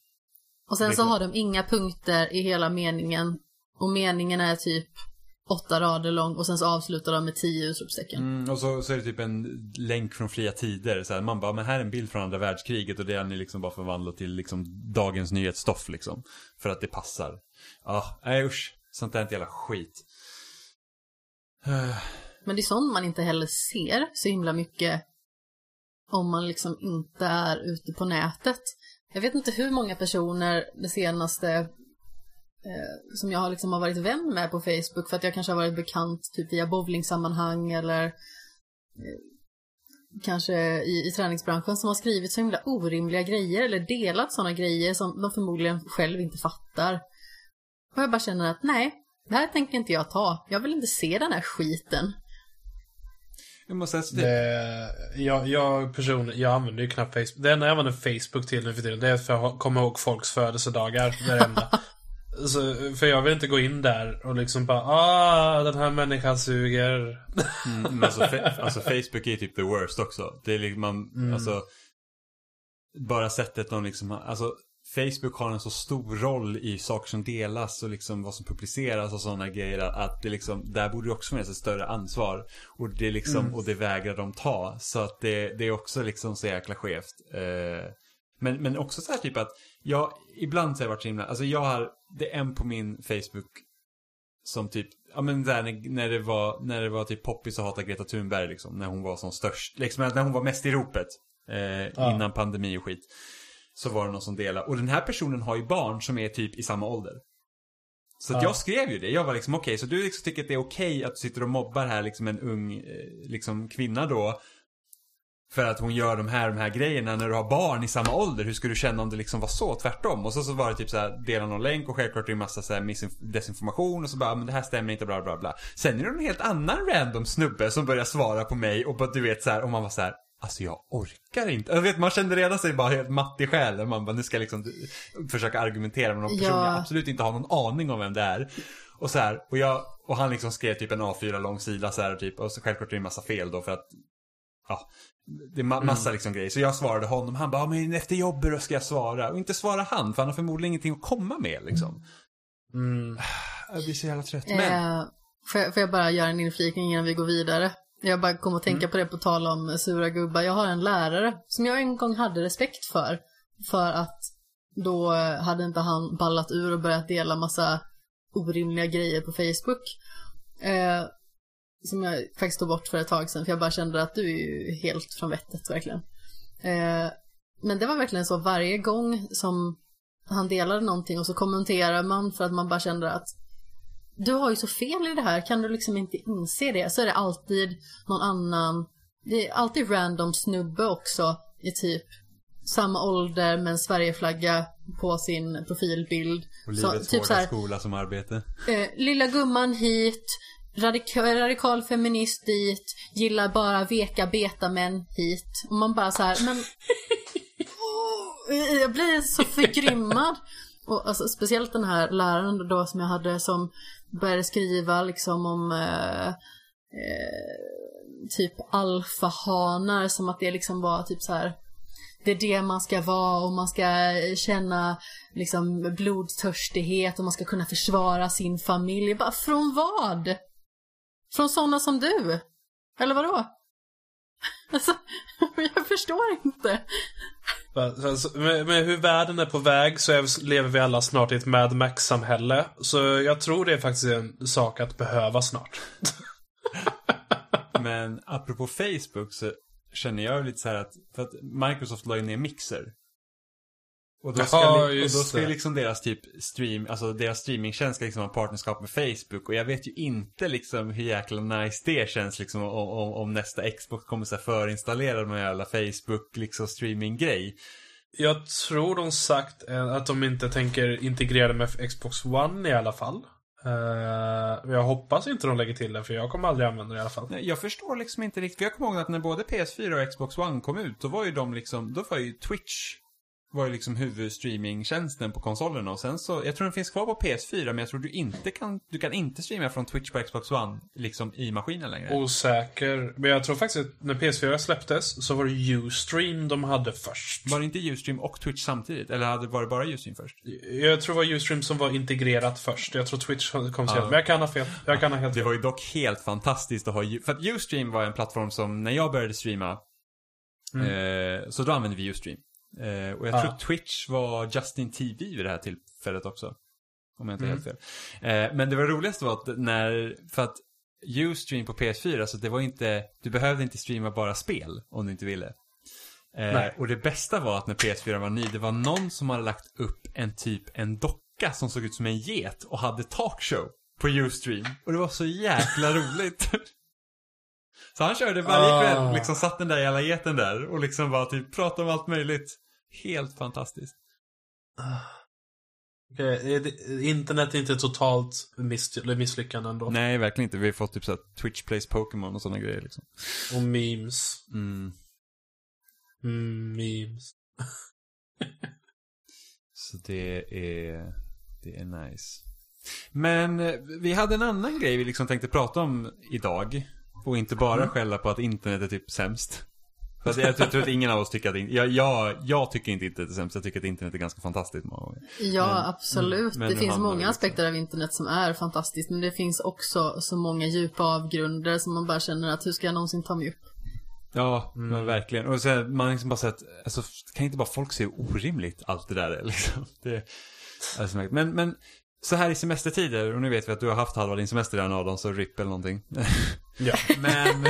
Och sen så går. har de inga punkter i hela meningen. Och meningen är typ åtta rader lång och sen så avslutar de med tio utropstecken. Mm, och så, så är det typ en länk från fria tider. Så här, man bara, men här är en bild från andra världskriget och det har ni liksom bara förvandlat till liksom dagens nyhetsstoff liksom. För att det passar. Ja, nej usch. Sånt där är inte jävla skit. Men det är sånt man inte heller ser så himla mycket om man liksom inte är ute på nätet. Jag vet inte hur många personer det senaste som jag har liksom har varit vän med på Facebook för att jag kanske har varit bekant typ via bowlingsammanhang eller eh, kanske i, i träningsbranschen som har skrivit så himla orimliga grejer eller delat sådana grejer som de förmodligen själv inte fattar. Och jag bara känner att nej, det här tänker inte jag ta. Jag vill inte se den här skiten. Jag måste säga, Det, jag, jag personligen, jag använder ju knappt Facebook. Det enda jag använder Facebook till nu för tiden, det är för att komma ihåg folks födelsedagar. Det är det enda. Så, för jag vill inte gå in där och liksom bara ah, den här människan suger. Mm, men alltså, alltså Facebook är typ the worst också. Det är liksom man, alltså bara sättet de liksom, alltså Facebook har en så stor roll i saker som delas och liksom vad som publiceras och sådana grejer att det liksom, där borde det också finnas ett större ansvar. Och det liksom, och det vägrar de ta. Så att det, det är också liksom så jäkla skevt. Eh, men, men också så här typ att, jag, ibland så har jag varit så himla, alltså jag har, det är en på min Facebook som typ, ja men där när, när det var, när det var typ poppis att hata Greta Thunberg liksom, när hon var som störst, liksom när hon var mest i ropet, eh, innan pandemi och skit. Så var det någon som delade. Och den här personen har ju barn som är typ i samma ålder. Så att jag skrev ju det. Jag var liksom okej, så du liksom tycker att det är okej att du sitter och mobbar här liksom en ung eh, liksom kvinna då. För att hon gör de här, de här grejerna när du har barn i samma ålder. Hur skulle du känna om det liksom var så? Tvärtom. Och så, så var det typ så här, dela någon länk och självklart är det en massa så här desinformation och så bara, men det här stämmer inte, bla bla bla. Sen är det en helt annan random snubbe som börjar svara på mig och bara, du vet så här, och man var så här. Alltså jag orkar inte. Jag vet, man kände redan sig bara helt matt i själen. Man bara, nu ska jag liksom försöka argumentera med någon person Ja. jag absolut inte har någon aning om vem det är. Och så här, och jag, och han liksom skrev typ en A4 lång sida så här typ. Och så självklart är det en massa fel då för att Ja, det är ma- massa liksom grejer. Så jag svarade honom. Han bara, men efter jobbet då ska jag svara. Och inte svara han, för han har förmodligen ingenting att komma med liksom. Mm. Jag blir så jävla trött. Men, Eh, får, jag, får jag bara göra en inflikning innan vi går vidare? Jag bara kom att tänka Mm. på det på tal om sura gubbar. Jag har en lärare som jag en gång hade respekt för. För att då hade inte han ballat ur och börjat dela massa orimliga grejer på Facebook. Eh, som jag faktiskt tog bort för ett tag sedan för jag bara kände att du är ju helt från vettet verkligen. Eh, men det var verkligen så varje gång som han delade någonting och så kommenterar man för att man bara kände att du har ju så fel i det här, kan du liksom inte inse det? Så är det alltid någon annan, det är alltid random snubbe också i typ samma ålder med en Sverigeflagga på sin profilbild. och Så, livets typ hårda så här, skola som arbete. eh, lilla gumman hit, radikal, radikal feminist dit, gillar bara veka betamän hit. Och man bara så här, men... Åh, jag blir så förgrymmad. Och alltså, speciellt den här läraren då som jag hade som började skriva liksom om eh, eh, typ alfahanar som att det liksom var typ så här det är det man ska vara och man ska känna liksom blodtörstighet och man ska kunna försvara sin familj. Bara från vad? Från sådana som du? Eller vadå? Alltså, jag förstår inte. Med, med hur världen är på väg så lever vi alla snart i ett Mad Max-samhälle. Så jag tror det är faktiskt en sak att behöva snart. Men apropå Facebook så känner jag lite så här att, för att Microsoft la ju ner Mixer. Och då ska, Ja, li- och då ska ju liksom deras typ stream, alltså deras streamingtjänst ska liksom ha partnerskap med Facebook. Och jag vet ju inte liksom hur jäkla nice det känns liksom om, om, om nästa Xbox kommer så här förinstallera här jävla Facebook liksom streaminggrej. Jag tror de sagt eh, att de inte tänker integrera det med Xbox One i alla fall. Eh, jag hoppas inte de lägger till det, för jag kommer aldrig använda det i alla fall. Nej, Jag förstår liksom inte riktigt, för jag kommer ihåg att när både PS4 och Xbox One kom ut, då var ju de liksom, då var ju Twitch var ju liksom huvudstreamingtjänsten på konsolerna och sen så, jag tror den finns kvar på PS4 men jag tror du inte kan, du kan inte streama från Twitch på Xbox One liksom i maskinen längre. Osäker. Men jag tror faktiskt att när PS4 släpptes så var det Ustream de hade först. Var det inte Ustream och Twitch samtidigt? Eller var det bara Ustream först? Jag tror det var Ustream som var integrerat först. Jag tror Twitch kom senare. Men jag kan ha fel. Jag kan ha helt Det fel. var ju dock helt fantastiskt att ha, för att Ustream var en plattform som, när jag började streama, eh, så då använde vi Ustream. Eh, och jag Ja. tror Twitch var Justin TV vid det här tillfället också. Om jag inte Mm. helt fel. Eh, men det var roligaste var att när, för att Ustream på PS4, så det var inte, du behövde inte streama bara spel om du inte ville. Eh, och det bästa var att när PS4 var ny, det var någon som hade lagt upp en typ, en docka som såg ut som en get och hade talkshow på Ustream. Och det var så jäkla roligt. Så han körde varje Ah. kväll, liksom satt den där jävla geten där och liksom bara typ pratade om allt möjligt. Helt fantastiskt. Okej, är det- internet är inte totalt miss, misslyckande ändå. Nej, verkligen inte. Vi har fått typ såhär Twitch Plays Pokémon och sådana grejer liksom. Och memes. Mm. Mm, memes. Så det är, det är nice. Men eh, vi hade en annan grej vi liksom tänkte prata om idag. Och inte bara skälla på att internet är typ sämst. För att jag, jag tror att ingen av oss tycker att, in- jag, jag, jag tycker inte internet är sämst. Jag tycker att internet är ganska fantastiskt många gånger. Ja, Men- absolut. men det finns många liksom- aspekter av internet som är fantastiskt, men det finns också så många djupa avgrunder som man bara känner att hur ska jag någonsin ta mig upp? Ja, men verkligen. Och så här, man har liksom bara sett, alltså kan inte bara folk se hur orimligt allt det där är liksom. Det är. Men, men så här i semestertider, och nu vet vi att du har haft halva din semester redan Adam, så RIP eller någonting. Ja. Men,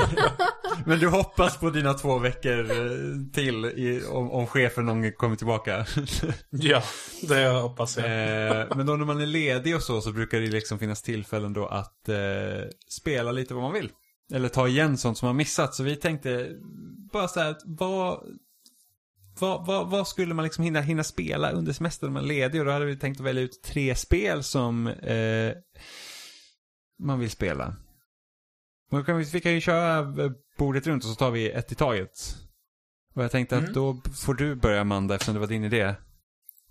men du hoppas på dina två veckor eh, till i, om, om chefen någon kommer tillbaka. ja, det hoppas jag. Eh, men då när man är ledig och så, så brukar det liksom finnas tillfällen då att eh, spela lite vad man vill. Eller ta igen sånt som man missat. Så vi tänkte bara så här, att vad, vad, vad, vad skulle man liksom hinna, hinna spela under semestern när man är ledig? Och då hade vi tänkt att välja ut tre spel som eh, man vill spela. Då kan vi, vi kan ju köra eh, bordet runt och så tar vi ett i taget. Och jag tänkte att Mm. då får du börja Amanda eftersom det var din idé.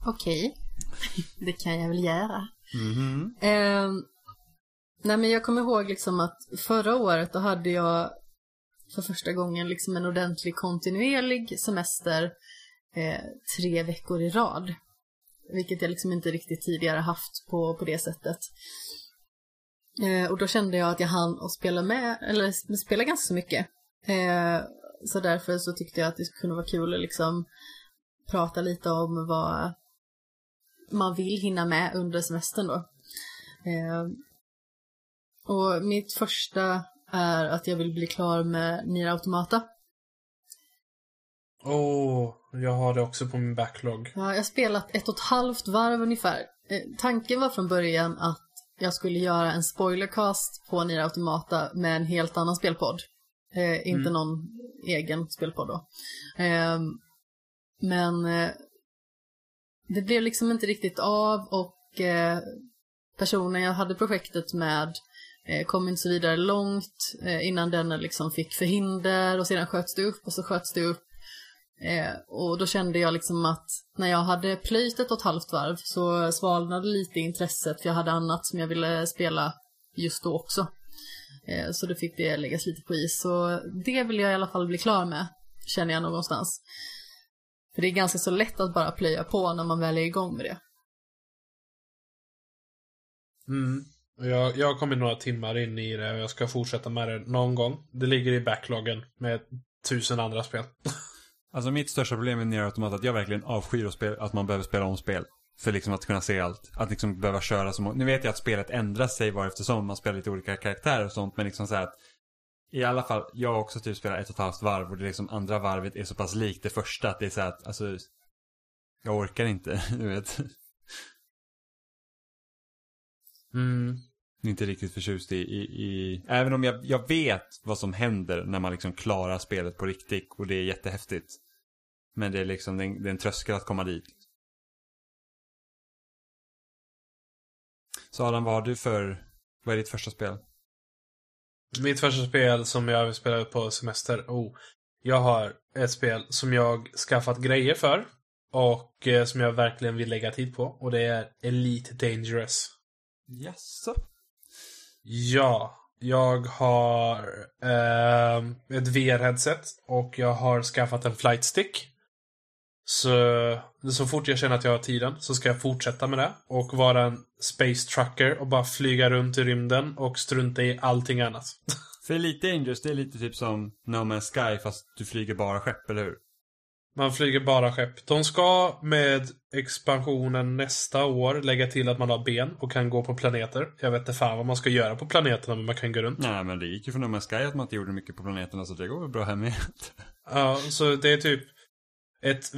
Okej, det kan jag väl göra. Mhm. Eh, nej men jag kommer ihåg liksom att förra året då hade jag för första gången liksom en ordentlig kontinuerlig semester eh, tre veckor i rad. Vilket jag liksom inte riktigt tidigare haft på, på det sättet. Eh, och då kände jag att jag hann att spela med, eller spela ganska mycket. Eh, så därför så tyckte jag att det kunde vara kul att liksom prata lite om vad man vill hinna med under semestern då. Eh, och mitt första är att jag vill bli klar med Nier Automata. Åh, oh, jag har det också på min backlog. Ja, jag har spelat ett och ett halvt varv ungefär. Eh, tanken var från början att jag skulle göra en spoilercast på Nier Automata med en helt annan spelpodd. Eh, inte Mm. någon egen spelpodd då. Eh, men eh, det blev liksom inte riktigt av och eh, personen jag hade projektet med eh, kom inte så vidare långt eh, innan den liksom fick förhinder och sedan sköts det upp och så sköts det upp. Eh, och då kände jag liksom att när jag hade plöjt ett och ett halvt varv så svalnade lite intresset för jag hade annat som jag ville spela just då också. Eh, så då fick det läggas lite på is. Så det vill jag i alla fall bli klar med, känner jag någonstans. För det är ganska så lätt att bara plöja på när man väl är igång med det. Mm. Jag, jag har kommit några timmar in i det och jag ska fortsätta med det någon gång. Det ligger i backloggen med tusen andra spel. Alltså mitt största problem med Nier Automata är att jag verkligen avskyr att, spela, att man behöver spela om spel. För liksom att kunna se allt. Att liksom behöva köra så många. Nu vet jag att spelet ändrar sig var eftersom man spelar lite olika karaktärer och sånt. Men liksom så att i alla fall, jag också typ spelat ett och ett halvt varv och det liksom andra varvet är så pass likt det första att det är så att, alltså, jag orkar inte, du vet. Mm. Inte riktigt förtjust i, i, i, även om jag, jag vet vad som händer när man liksom klarar spelet på riktigt och det är jättehäftigt. Men det är liksom, det är en, det är en tröskel att komma dit. Så Adam, vad har du för, vad är ditt första spel? Mitt första spel som jag vill spela på semester. Oh, jag har ett spel som jag skaffat grejer för. Och eh, som jag verkligen vill lägga tid på. Och det är Elite Dangerous. Jaså? Ja, jag har eh, ett VR-headset och jag har skaffat en flight stick. Så, så fort jag känner att jag har tiden så ska jag fortsätta med det och vara en space trucker och bara flyga runt i rymden och strunta i allting annat. För Elite Dangerous, det är lite typ som No Man's Sky fast du flyger bara skepp, eller hur? Man flyger bara skepp. De ska med expansionen nästa år lägga till att man har ben och kan gå på planeter. Jag vet inte fan vad man ska göra på planeterna men man kan gå runt. Nej men det gick ju för No Man's Sky att man inte gjorde mycket på planeterna så det går väl bra här med. Ja, så det är typ ett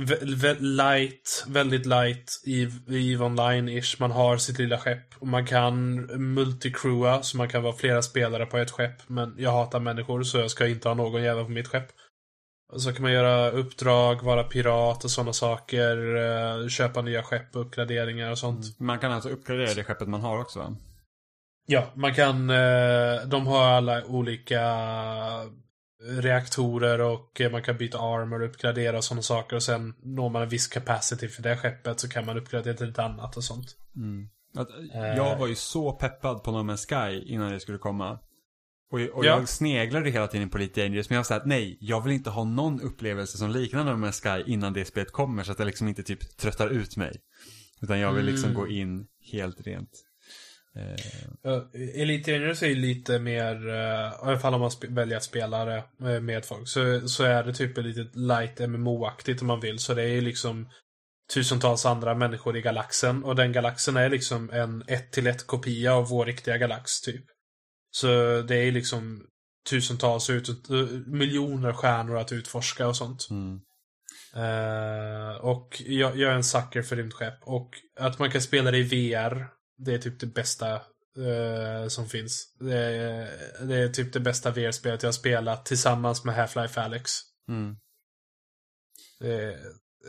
light, väldigt light EVE Online-ish. Man har sitt lilla skepp och man kan multicrewa, så man kan vara flera spelare på ett skepp. Men jag hatar människor, så jag ska inte ha någon jävel på mitt skepp. Så kan man göra uppdrag, vara pirat och sådana saker. Eh, köpa nya skepp, uppgraderingar och sånt. Mm. Man kan alltså uppgradera det skeppet man har också? Ja, man kan... Eh, de har alla olika reaktorer och man kan byta armor och uppgradera och sådana saker. Och sen når man en viss capacity för det skeppet så kan man uppgradera till lite annat och sånt. Mm. jag var ju så peppad på No Man's Sky innan det skulle komma. Och, och Ja. jag sneglade hela tiden på lite Dangerous, men jag var såhär, nej, jag vill inte ha någon upplevelse som liknar No Man's Sky innan det spelet kommer, så att det liksom inte typ tröttar ut mig. Utan jag vill liksom Mm. gå in helt rent. Eh, Uh, Elite Dangerous är ju lite mer, uh, i alla fall om man väljer att spela eh, med folk, så, så är det typ ett litet light MMO-aktigt om man vill. Så det är ju liksom tusentals andra människor i galaxen. Och den galaxen är liksom en ett till ett kopia av vår riktiga galax, typ. Så det är liksom tusentals, ut, uh, miljoner stjärnor att utforska och sånt. mm. Eh, och jag, jag är en sucker för rymdskepp. Och att man kan spela det i VR, det är typ det bästa eh, som finns. Det är, det är typ det bästa VR-spelet jag har spelat tillsammans med Half-Life Alyx. Mm. Det,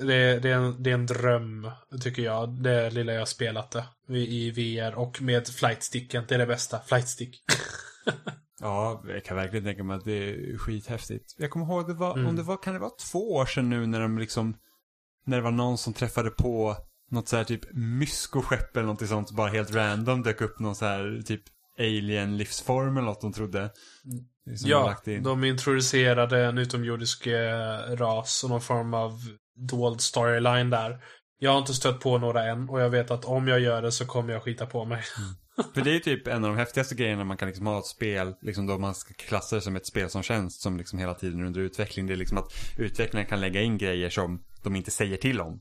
det, det, är en, det är en dröm, tycker jag. Det lilla jag har spelat det i, i VR. Och med flightsticken, det är det bästa. Flightstick. Ja, jag kan verkligen tänka mig att det är skithäftigt. Jag kommer ihåg, det var, Mm. om det var, kan det vara två år sedan nu när de liksom, när det var någon som träffade på något så här typ myskoskepp eller något sånt, bara helt random dök upp någon så här typ alien-livsform eller något de trodde. Ja, de introducerade en utomjordisk eh, ras och någon form av dold storyline där. Jag har inte stött på några än och jag vet att om jag gör det så kommer jag skita på mig. För det är typ en av de häftigaste grejerna man kan liksom ha ett spel, liksom då man ska klassa det som ett spel som tjänst som liksom hela tiden under utveckling. Det är liksom att utvecklaren kan lägga in grejer som de inte säger till om.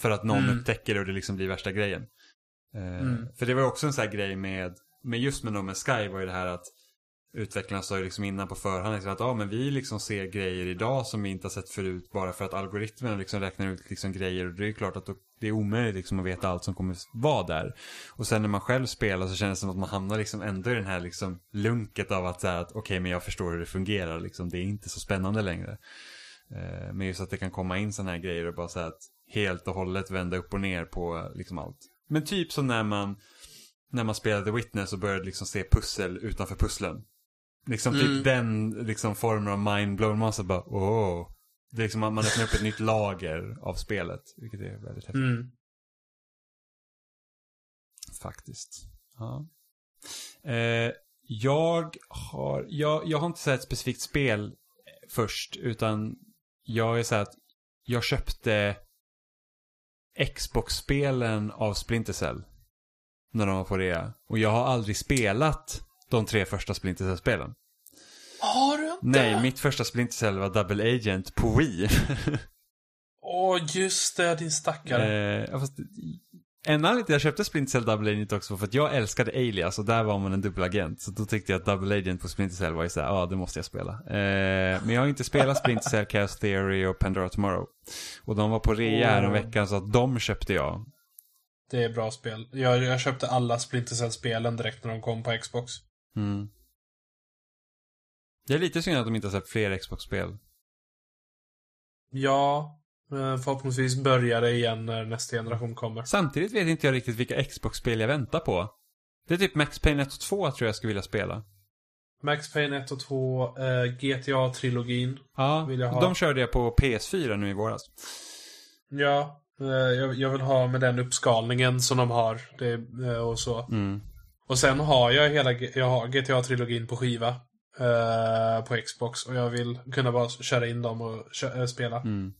För att någon Mm. upptäcker det och det liksom blir värsta grejen. Eh, Mm. För det var ju också en sån här grej med, med just med Man's Sky var ju det här att utvecklarna sa ju liksom innan på förhand liksom att ja men vi liksom ser grejer idag som vi inte har sett förut bara för att algoritmerna liksom räknar ut liksom grejer och det är ju klart att det är omöjligt liksom att veta allt som kommer vara där. Och sen när man själv spelar så känns det som att man hamnar liksom ändå i den här liksom lunket av att säga att okej men jag förstår hur det fungerar liksom. Det är inte så spännande längre. Eh, men just att det kan komma in sådana här grejer och bara säga att helt och hållet vända upp och ner på liksom allt. Men typ som när man när man spelade The Witness och började liksom se pussel utanför pusslen. Liksom typ Mm. den liksom formen av mindblown. Man så bara åh. Det är liksom att man öppnar upp ett nytt lager av spelet. Vilket är väldigt häftigt Mm. faktiskt. Ja. Eh, jag har, jag, jag har inte sett ett specifikt spel först. Utan jag är så här att jag köpte Xbox-spelen av Splinter Cell. När de var på rea. Och jag har aldrig spelat de tre första Splinter Cell-spelen. Har du inte? Nej, mitt första Splinter Cell var Double Agent på Wii. Åh, just det, din stackare. eh, fast, en anledning till att jag köpte Splinter Cell Double Agent också var för att jag älskade Alias och där var man en dubbelagent. Så då tyckte jag att Double Agent på Splinter Cell var ju såhär, ja det måste jag spela. Eh, men jag har inte spelat Splinter Cell, Chaos Theory och Pandora Tomorrow. Och de var på rea här Åh. veckan så att de köpte jag. Det är bra spel. Jag, jag köpte alla Splinter Cell-spelen direkt när de kom på Xbox. Mm. Det är lite synd att de inte har släppt fler Xbox-spel. Ja, förhoppningsvis börjar det igen när nästa generation kommer. Samtidigt vet inte jag riktigt vilka Xbox-spel jag väntar på. Det är typ Max Payne 1 och 2 tror jag skulle vilja spela. Max Payne 1 och 2, eh, GTA-trilogin. Ja, Vill jag ha. de körde jag på PS4 nu i våras. Ja, eh, jag, jag vill ha med den uppskalningen som de har. Det, eh, och så. Mm. Och sen har jag hela jag har GTA-trilogin på skiva. eh, på Xbox. Och jag vill kunna bara köra in dem och kö- eh, spela. Mm.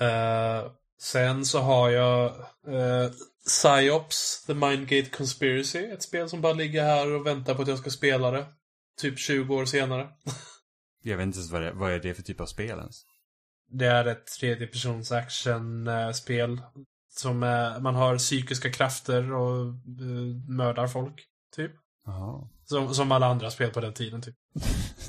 Eh, sen så har jag uh, Psyops, The Mindgate Conspiracy. Ett spel som bara ligger här och väntar på att jag ska spela det. Typ 20 år senare. Jag vet inte ens vad det, vad är det för typ av spel ens. Det är ett tredjepersons actionspel. Som eh, man har psykiska krafter och eh, mördar folk. Typ. Som, som alla andra spel på den tiden, typ.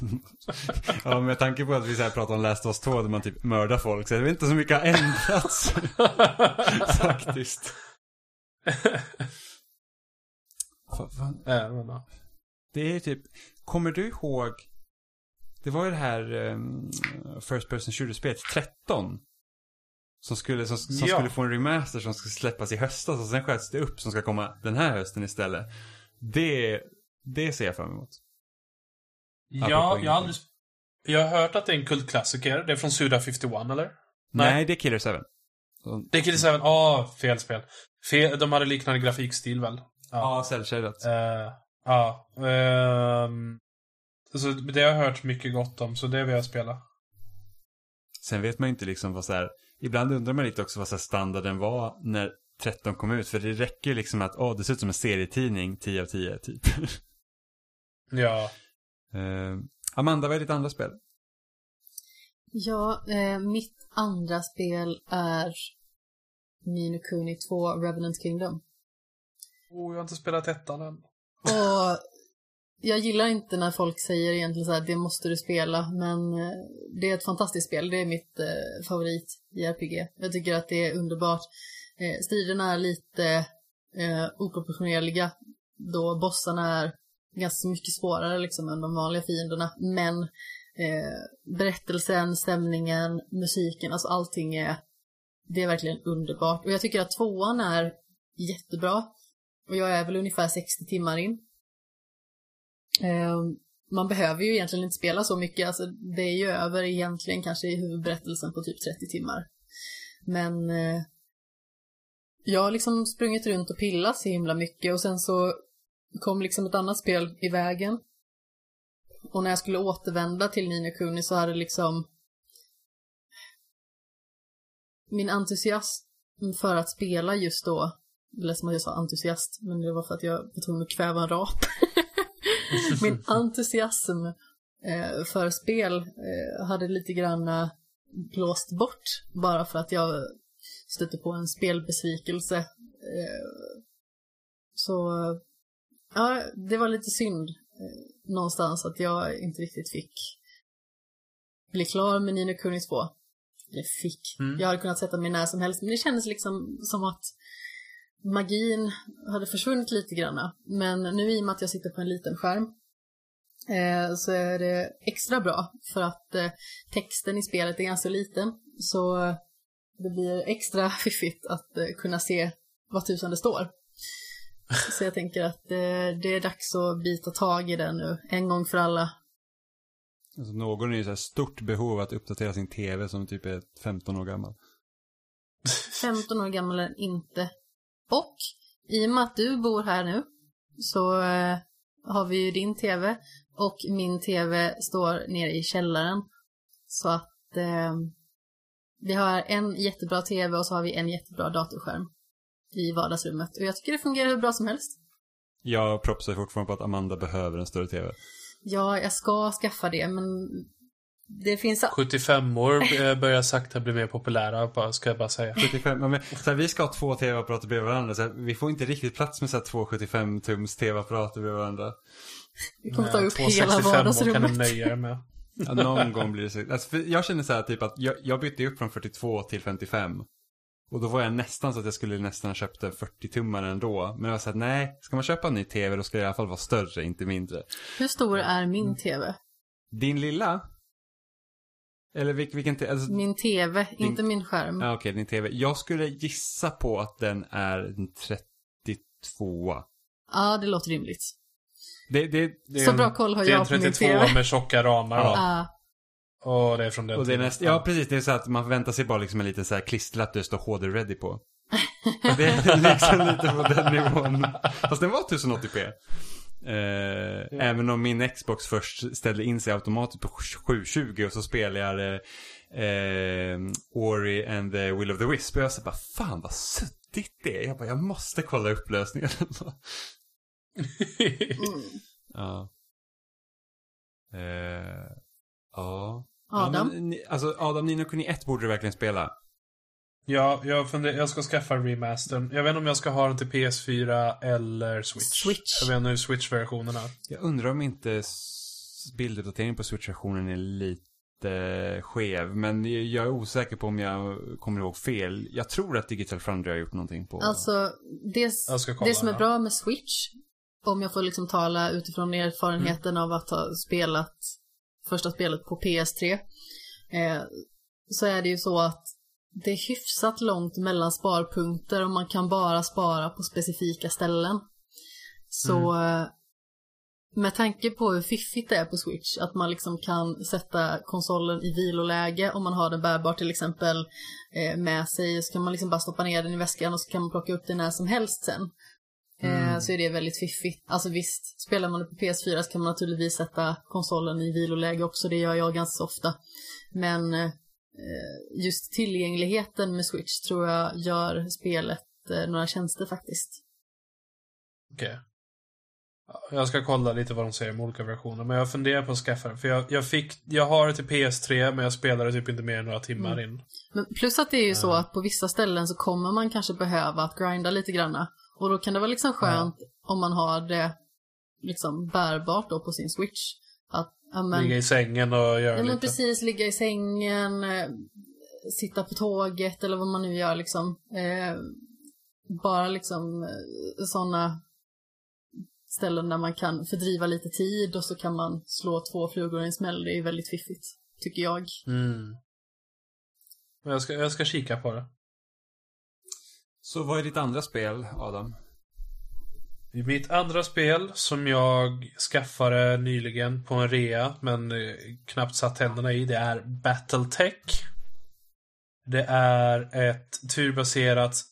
ja, med tanke på att vi så här pratar om Last of Us 2 där man typ mördar folk så är det inte så mycket har ändrats. Faktiskt. Fan, fan. Äh. Det är typ, kommer du ihåg, det var ju det här um, First Person Shooter-spelet 13. Som skulle, som, som Ja. skulle få en remaster som skulle släppas i höstas och sen sköts det upp som ska komma den här hösten istället. Det, det ser jag fram emot. Apropå Ja, jag har aldrig... Jag har hört att det är en kultklassiker. Det är från Suda 51, eller? Nej, Nej. det är Killer 7. Så, Det är Killer 7. Åh, fel spel. Fel, de hade liknande grafikstil, väl? ja, cellshaded. Eh, ja. ehm, så det har jag hört mycket gott om, så det vill jag spela. Sen vet man ju inte liksom vad så här, ibland undrar man lite också vad så standarden var när 13 kom ut. För det räcker ju liksom att, åh, det ser ut som en serietidning, 10 av 10, typ. Ja. Eh, Amanda, vad är ditt andra spel? Ja, eh, mitt andra spel är Nino Kuni 2 Revenant Kingdom. Oh, jag har inte spelat ettan än. Och jag gillar inte när folk säger egentligen så här, det måste du spela, men eh, det är ett fantastiskt spel. Det är mitt eh, favorit i RPG. Jag tycker att det är underbart. Eh, striderna är lite eh, oproportionerliga, då bossarna är ganska mycket svårare liksom än de vanliga fienderna. Men eh, berättelsen, stämningen, musiken, alltså allting är, det är verkligen underbart. Och jag tycker att tvåan är jättebra. Och jag är väl ungefär 60 timmar in. Eh, man behöver ju egentligen inte spela så mycket, alltså det är ju över egentligen kanske i huvudberättelsen på typ 30 timmar. Men eh, jag har liksom sprungit runt och pillat så himla mycket och sen så kom liksom ett annat spel i vägen. Och när jag skulle återvända till Nina Kuni så hade liksom min entusiasm för att spela just då, det lät som att jag sa entusiast, men det var för att jag var tvungen att kväva en rap. min entusiasm eh, för spel eh, hade lite grann eh, blåst bort bara för att jag stötte på en spelbesvikelse. Eh, så ja, det var lite synd eh, någonstans att jag inte riktigt fick bli klar med Nino Kuni 2. Eller fick. Mm. Jag hade kunnat sätta mig när som helst, men det kändes liksom som att magin hade försvunnit lite grann. Men nu i och med att jag sitter på en liten skärm eh, så är det extra bra för att texten i spelet är ganska liten. Så det blir extra fiffigt att eh, kunna se vad tusan det står. Så jag tänker att eh, det är dags att bita tag i den nu, en gång för alla. Alltså, någon är ju så här stort behov att uppdatera sin tv som typ är 15 år gammal. 15 år gammal är inte. Och i och med att du bor här nu så eh, har vi ju din tv och min tv står nere i källaren. Så att eh, vi har en jättebra tv och så har vi en jättebra datorskärm i vardagsrummet. Och jag tycker det fungerar hur bra som helst. Jag propsar fortfarande på att Amanda behöver en större tv. Ja, jag ska skaffa det, men det finns... 75 år eh, börjar sakta bli mer populära, ska jag bara säga. 75, ja, men, så här, vi ska ha två tv-apparater bredvid varandra. Så här, vi får inte riktigt plats med så här, två 75 tums tv-apparater bredvid varandra. Vi kommer ta upp 265 hela år kan vardagsrummet. du nöja er med. Ja, någon gång blir det så. Alltså, jag känner så här typ att jag, jag bytte upp från 42 till 55. Och då var jag nästan så att jag skulle nästan ha köpt en 40-tummare ändå. Men jag var så här, nej, ska man köpa en ny tv då ska det i alla fall vara större, inte mindre. Hur stor är min tv? Din lilla? Eller vil, vilken tv? Alltså, Min tv, inte min skärm. ja, okej, din tv. Jag skulle gissa på att den är en 32. Ja, det låter rimligt. Det, det, det är Så en- bra koll har Det är en jag på min 32 tv. med tjocka ramar. Ja. Ja. Ja, Och det är från den Och det är näst, ja, precis. Det är så att man förväntar sig bara liksom en liten så här klisterlapp där det står HD ready på. Det är liksom lite på den nivån. Fast den var 1080p. Eh, Även om min Xbox först ställde in sig automatiskt på 720 och så spelade jag eh, Ori and the Will of the Wisp. Och jag sa bara, fan vad suddigt det är. Jag bara, jag måste kolla upplösningen. Mm. ja. Eh, ja. Adam? Ja, men, ni- alltså Adam Nino Kuni 1 borde du verkligen spela. Ja, jag, funder, jag ska skaffa remastern. Jag vet inte om jag ska ha den till PS4 eller Switch. Switch. Jag vet inte hur Switch-versionen är. Jag undrar om inte... bilduppdateringen på Switch-versionen är lite skev. Men jag är osäker på om jag kommer ihåg fel. Jag tror att Digital Foundry har gjort någonting på... Alltså, det, det som är ja. bra med Switch, om jag får liksom tala utifrån erfarenheten av att ha spelat första spelet på PS3, eh, så är det ju så att det är hyfsat långt mellan sparpunkter och man kan bara spara på specifika ställen. Så eh, med tanke på hur fiffigt det är på Switch, att man liksom kan sätta konsolen i viloläge om man har den bärbar till exempel eh, med sig, så kan man liksom bara stoppa ner den i väskan och så kan man plocka upp den när som helst sen. Eh, så är det väldigt fiffigt. Alltså visst, spelar man det på PS4 så kan man naturligtvis sätta konsolen i viloläge också, det gör jag ganska ofta. Men eh, just tillgängligheten med Switch tror jag gör spelet eh, några tjänster faktiskt. Okej. Ja, Jag ska kolla lite vad de säger om olika versioner. Men jag funderar på att skaffa det. För jag, jag fick, jag har det till PS3 men jag spelade typ inte mer än några timmar in. Men plus att det är ju så att på vissa ställen så kommer man kanske behöva att grinda lite granna. Och då kan det vara liksom skönt om man har det liksom bärbart då på sin switch. Att, ja men, Ligga i sängen och göra ja, men lite. precis, ligga i sängen, eh, sitta på tåget eller vad man nu gör liksom. Eh, bara liksom eh, sådana ställen där man kan fördriva lite tid och så kan man slå två flugor i en smäll. Det är väldigt fiffigt, tycker jag. Mm. Men Jag ska, jag ska kika på det. Så vad är ditt andra spel, Adam? I mitt andra spel som jag skaffade nyligen på en rea men eh, knappt satt tänderna i det är Battletech. Det är ett turbaserat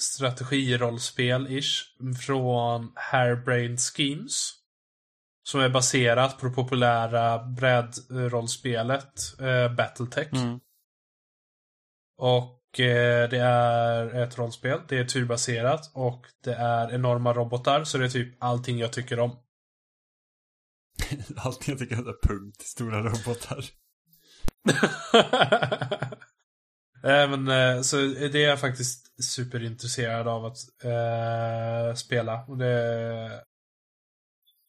strategirollspel-ish från Hairbrained Schemes. Som är baserat på det populära brädrollspelet eh, Battletech. Och eh, det är ett rollspel. Det är turbaserat och det är enorma robotar. Så det är typ allting jag tycker om. Allting jag tycker är punkt, stora robotar. Även, eh, så det är jag faktiskt superintresserad av att eh, spela. Och det är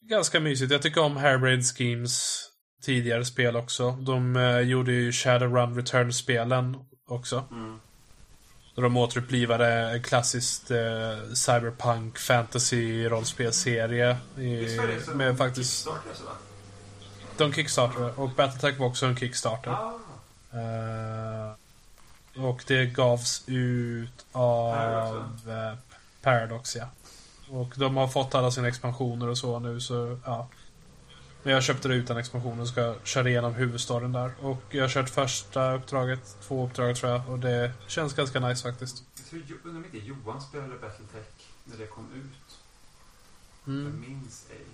ganska mysigt. Jag tycker om Hairbrained Schemes tidigare spel också. De eh, gjorde ju Shadowrun Return-spelen också. Där de återupplivade klassiskt eh, cyberpunk fantasy rollspelserie. Med faktiskt... De kickstartade. Och Battletech var också en kickstarter. Eh, och det gavs ut av eh, Paradox, ja. Och de har fått alla sina expansioner och så nu, så ja. Men jag köpte det utan expansion och ska köra igenom huvudstoryn där. Och jag har kört första uppdraget, två uppdrag tror jag. Och det känns ganska nice faktiskt. Jag tror, undrar om inte Johan spelade Battletech när det kom ut. Mm. Jag minns ej.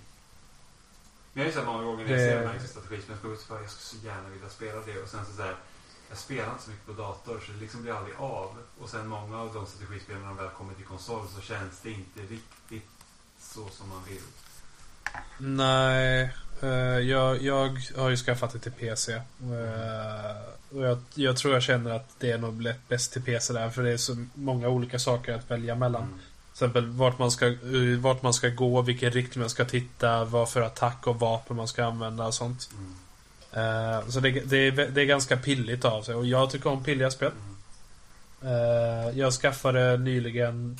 Men jag är ju här många gånger när jag ser de här strategispelen så jag jag skulle så gärna vilja spela det och sen så, så här, jag spelar inte så mycket på dator så det liksom blir aldrig av. Och sen många av de strategispelen när de väl kommer till konsol så känns det inte riktigt så som man vill. Nej, jag, jag har ju skaffat det till PC. Eh, och jag, jag tror jag känner att det är nog bäst till PC där, för det är så många olika saker att välja mellan. Mm. Till exempel vart man, ska, eh, vart man ska gå, vilken riktning man ska titta, vad för attack och vapen man ska använda och sånt. Mm. Eh, så det, det, är, det är ganska pilligt av sig och jag tycker om pilliga spel. Eh, jag skaffade nyligen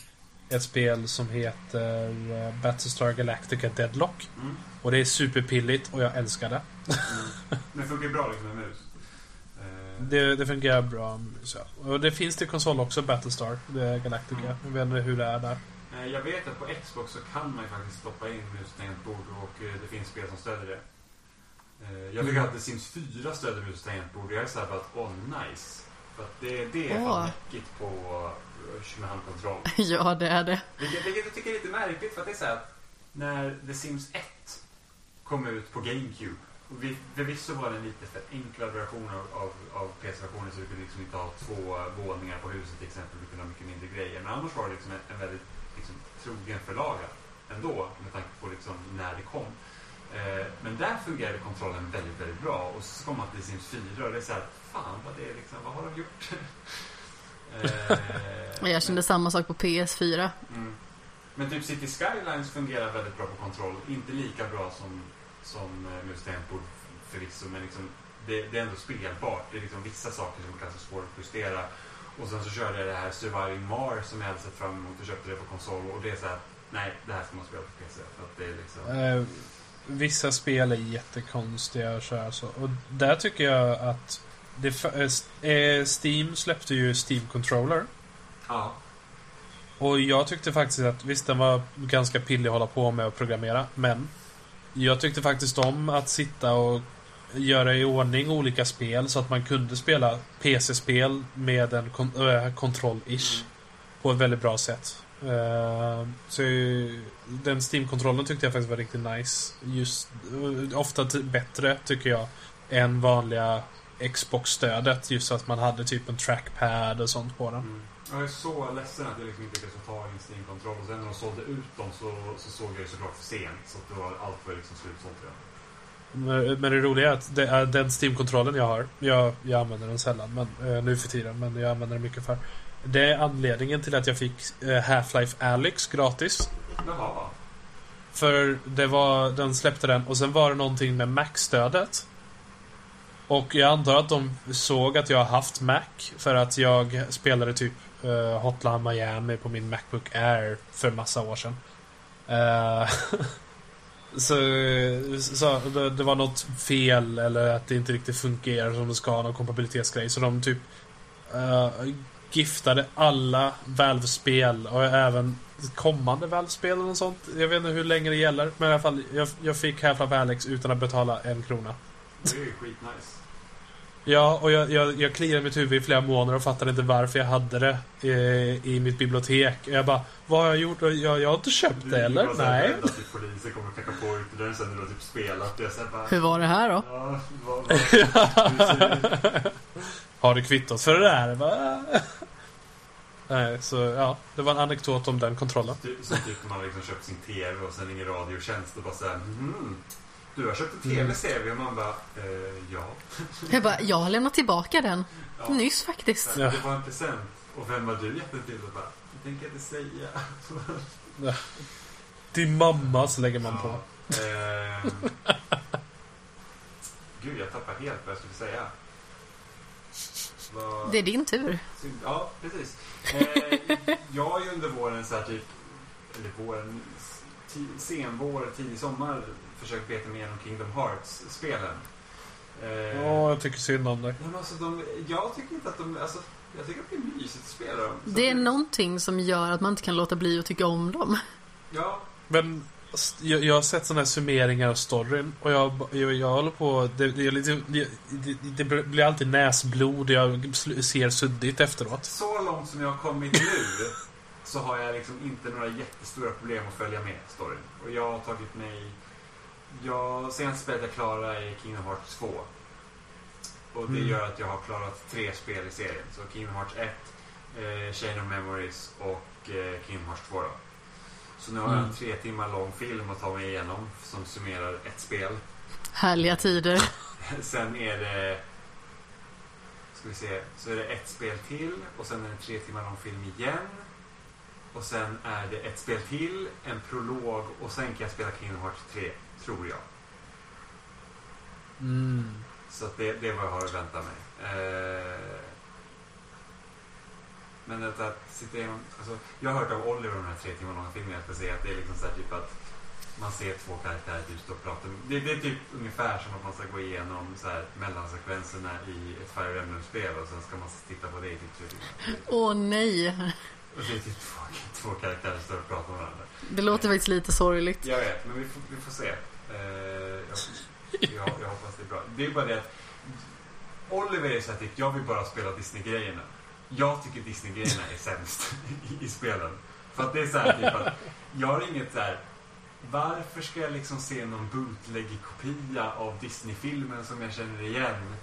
ett spel som heter uh, Battlestar Galactica Deadlock. Mm. Och det är superpilligt och jag älskar det. Men det funkar bra liksom med mus. Eh, Det, det fungerar bra. Så. Och det finns till konsol också, Battlestar Galactica. Jag vet inte hur det är där. eh, Jag vet att på Xbox så kan man ju faktiskt stoppa in mus och eh, det finns spel som stödjer det. Eh, Jag tycker Mm. att The Sims 4 stödjer mus och tangentbord och jag är såhär bara att åh nice. För att det, det är fan mäckigt på med handkontroll. ja, det är det. Vilket, vilket jag tycker är lite märkligt för att det är så här att när The Sims 1 kom ut på GameCube och vi, förvisso var det en lite förenklad version av, av, av PC-versionen så du kunde liksom inte ha två våningar på huset till exempel, du kunde ha mycket mindre grejer. Men annars var det liksom en, en väldigt liksom, trogen förlaga ändå med tanke på liksom när det kom. Eh, men där fungerade kontrollen väldigt, väldigt bra och så kom man till Sims 4 och det är så här, fan vad det är liksom, vad har de gjort? Eh, jag kände samma sak på PS4. Mm. Men typ City Skylines fungerar väldigt bra på kontroll. Inte lika bra som, som eh, mus tangentbord förvisso, men liksom, det, det är ändå spelbart. Det är liksom vissa saker som kanske är svåra att justera. Och sen så körde jag det här Surviving Mars som jag hade sett fram emot och köpte det på konsol. Och det är så här, nej, det här ska man spela på PC. För att det är liksom... Eh, vissa spel är jättekonstiga att köra så. Och där tycker jag att det, f- eh, Steam släppte ju Steam Controller. Ja. Och jag tyckte faktiskt att visst den var ganska pillig att hålla på med och programmera. Men jag tyckte faktiskt om att sitta och göra i ordning olika spel så att man kunde spela PC-spel med en kon- äh, kontroll-ish. På ett väldigt bra sätt. Eh, så eh, den Steam-kontrollen tyckte jag faktiskt var riktigt nice. Just, eh, ofta bättre tycker jag än vanliga Xbox-stödet. Just så att man hade typ en trackpad och sånt på den. Mm. Jag är så ledsen att jag liksom inte lyckades få tag i en Steam-kontroll. Och sen när de sålde ut dem så, så såg jag ju såklart för sent. Så att det var, allt var liksom slutsålt redan. Men men det roliga är att det är den Steam-kontrollen jag har. Jag, jag använder den sällan men, eh, nu för tiden, men jag använder den mycket för. Det är anledningen till att jag fick eh, Half-Life Alyx gratis. Jaha. För det var, den släppte den och sen var det någonting med Mac-stödet. Och jag antar att de såg att jag har haft Mac för att jag spelade typ uh, Hotline Miami på min Macbook Air för massa år sedan. Uh, så så det, det var något fel eller att det inte riktigt fungerar som det ska, någon kompatibilitetsgrej. Så de typ uh, giftade alla Valve-spel och även kommande Valve-spel och sånt. Jag vet inte hur länge det gäller. Men i alla fall, jag, jag fick Half-Life Alex utan att betala en krona. Det är ju skitnice. Ja, och jag, jag, jag kliade mitt huvud i flera månader och fattade inte varför jag hade det eh, i mitt bibliotek. Jag bara, vad har jag gjort? Jag, jag har inte köpt det eller? Så Nej. att typ polisen kommer knacka på ytterligare sen när du har typ spelat. Jag såhär bara... Hur var det här då? Ja, vad, vad, Har du kvittot för det där? Nej, så ja. Det var en anekdot om den kontrollen. Typ, som typ när man liksom köpt sin TV och sen ringer Radiotjänst och bara såhär mm, Du har köpt en TV ser vi och man bara eh, ja. Jag bara, jag har lämnat tillbaka den. ja. Nyss faktiskt. Här, Det var en present. Och vem har du gett den till? Och bara, det tänker jag inte säga. Din mamma så lägger man på. Ehm. Gud, jag tappar helt vad jag skulle säga. Vad- Det är din tur. Ja, precis. Eh, jag har ju under våren så här typ, eller våren, ti- sen vår, tidig sommar försökt beta mig igenom Kingdom Hearts-spelen. Eh, Ja, jag tycker synd om dig. men alltså de, jag tycker inte att de, alltså, jag tycker att det är mysigt att spela dem. Så Det är någonting som gör att man inte kan låta bli att tycka om dem. Ja, Men jag, jag har sett sådana här summeringar av storyn och jag, jag, jag håller på... Det, det, är lite- det, det, det blir alltid näsblod jag ser suddigt efteråt. så långt som jag har kommit nu så har jag liksom inte några jättestora problem att följa med storyn. Och jag har tagit mig... Jag, senaste spelet jag klarade är Kingdom Hearts 2. Och det Mm. gör att jag har klarat tre spel i serien. Så Kingdom Hearts 1, eh, Chain of Memories och eh, Kingdom Hearts 2 då. Så nu har jag en Mm. tre timmar lång film att ta mig igenom som summerar ett spel. Härliga tider. Sen är det... Ska vi se. Så är det ett spel till och sen är det en tre timmar lång film igen. Och sen är det ett spel till, en prolog och sen kan jag spela Kingdom Hearts 3, tror jag. Mm. Så det, det är vad jag har att vänta mig. Eh, men att, att sitta igenom... Alltså, jag har hört av Oliver om den här tre timmar långa filmen. Jag ska säga att det är liksom så här typ att man ser två karaktärer typ stå och prata. Det, det är typ ungefär som att man ska gå igenom så här mellansekvenserna i ett Fire Emblem-spel och sen ska man titta på det i typ tre timmar. Åh nej. Och så är det typ två, två karaktärer som står och pratar med varandra. Det låter faktiskt lite sorgligt. Jag vet, men vi får, vi får se. Eh, alltså, jag, jag, jag hoppas det är bra. Det är bara det att Oliver är så här, typ, jag vill bara spela Disney-grejerna. Jag tycker Disney-grejerna är sämst i, i spelen. För att det är så här, typ att jag har inget så här. Varför ska jag liksom se någon bootleg kopia av Disney-filmen som jag känner igen?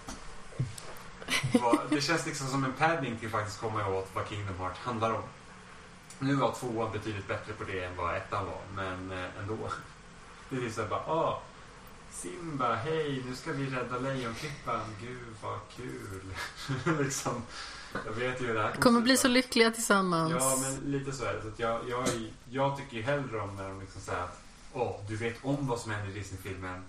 Det känns liksom som en padding till att faktiskt komma åt vad Kingdom Hearts handlar om. Nu var tvåan betydligt bättre på det än vad ettan var, men eh, ändå. Det är så här bara, ah, Simba, hej, nu ska vi rädda Lejonklippan. Gud, vad kul. liksom, jag vet ju hur det här Kommer bli så lyckliga tillsammans. Ja, men lite så är det. Så att jag, jag, jag tycker ju hellre om när de liksom säger att åh, du vet om vad som händer i Disney-filmen.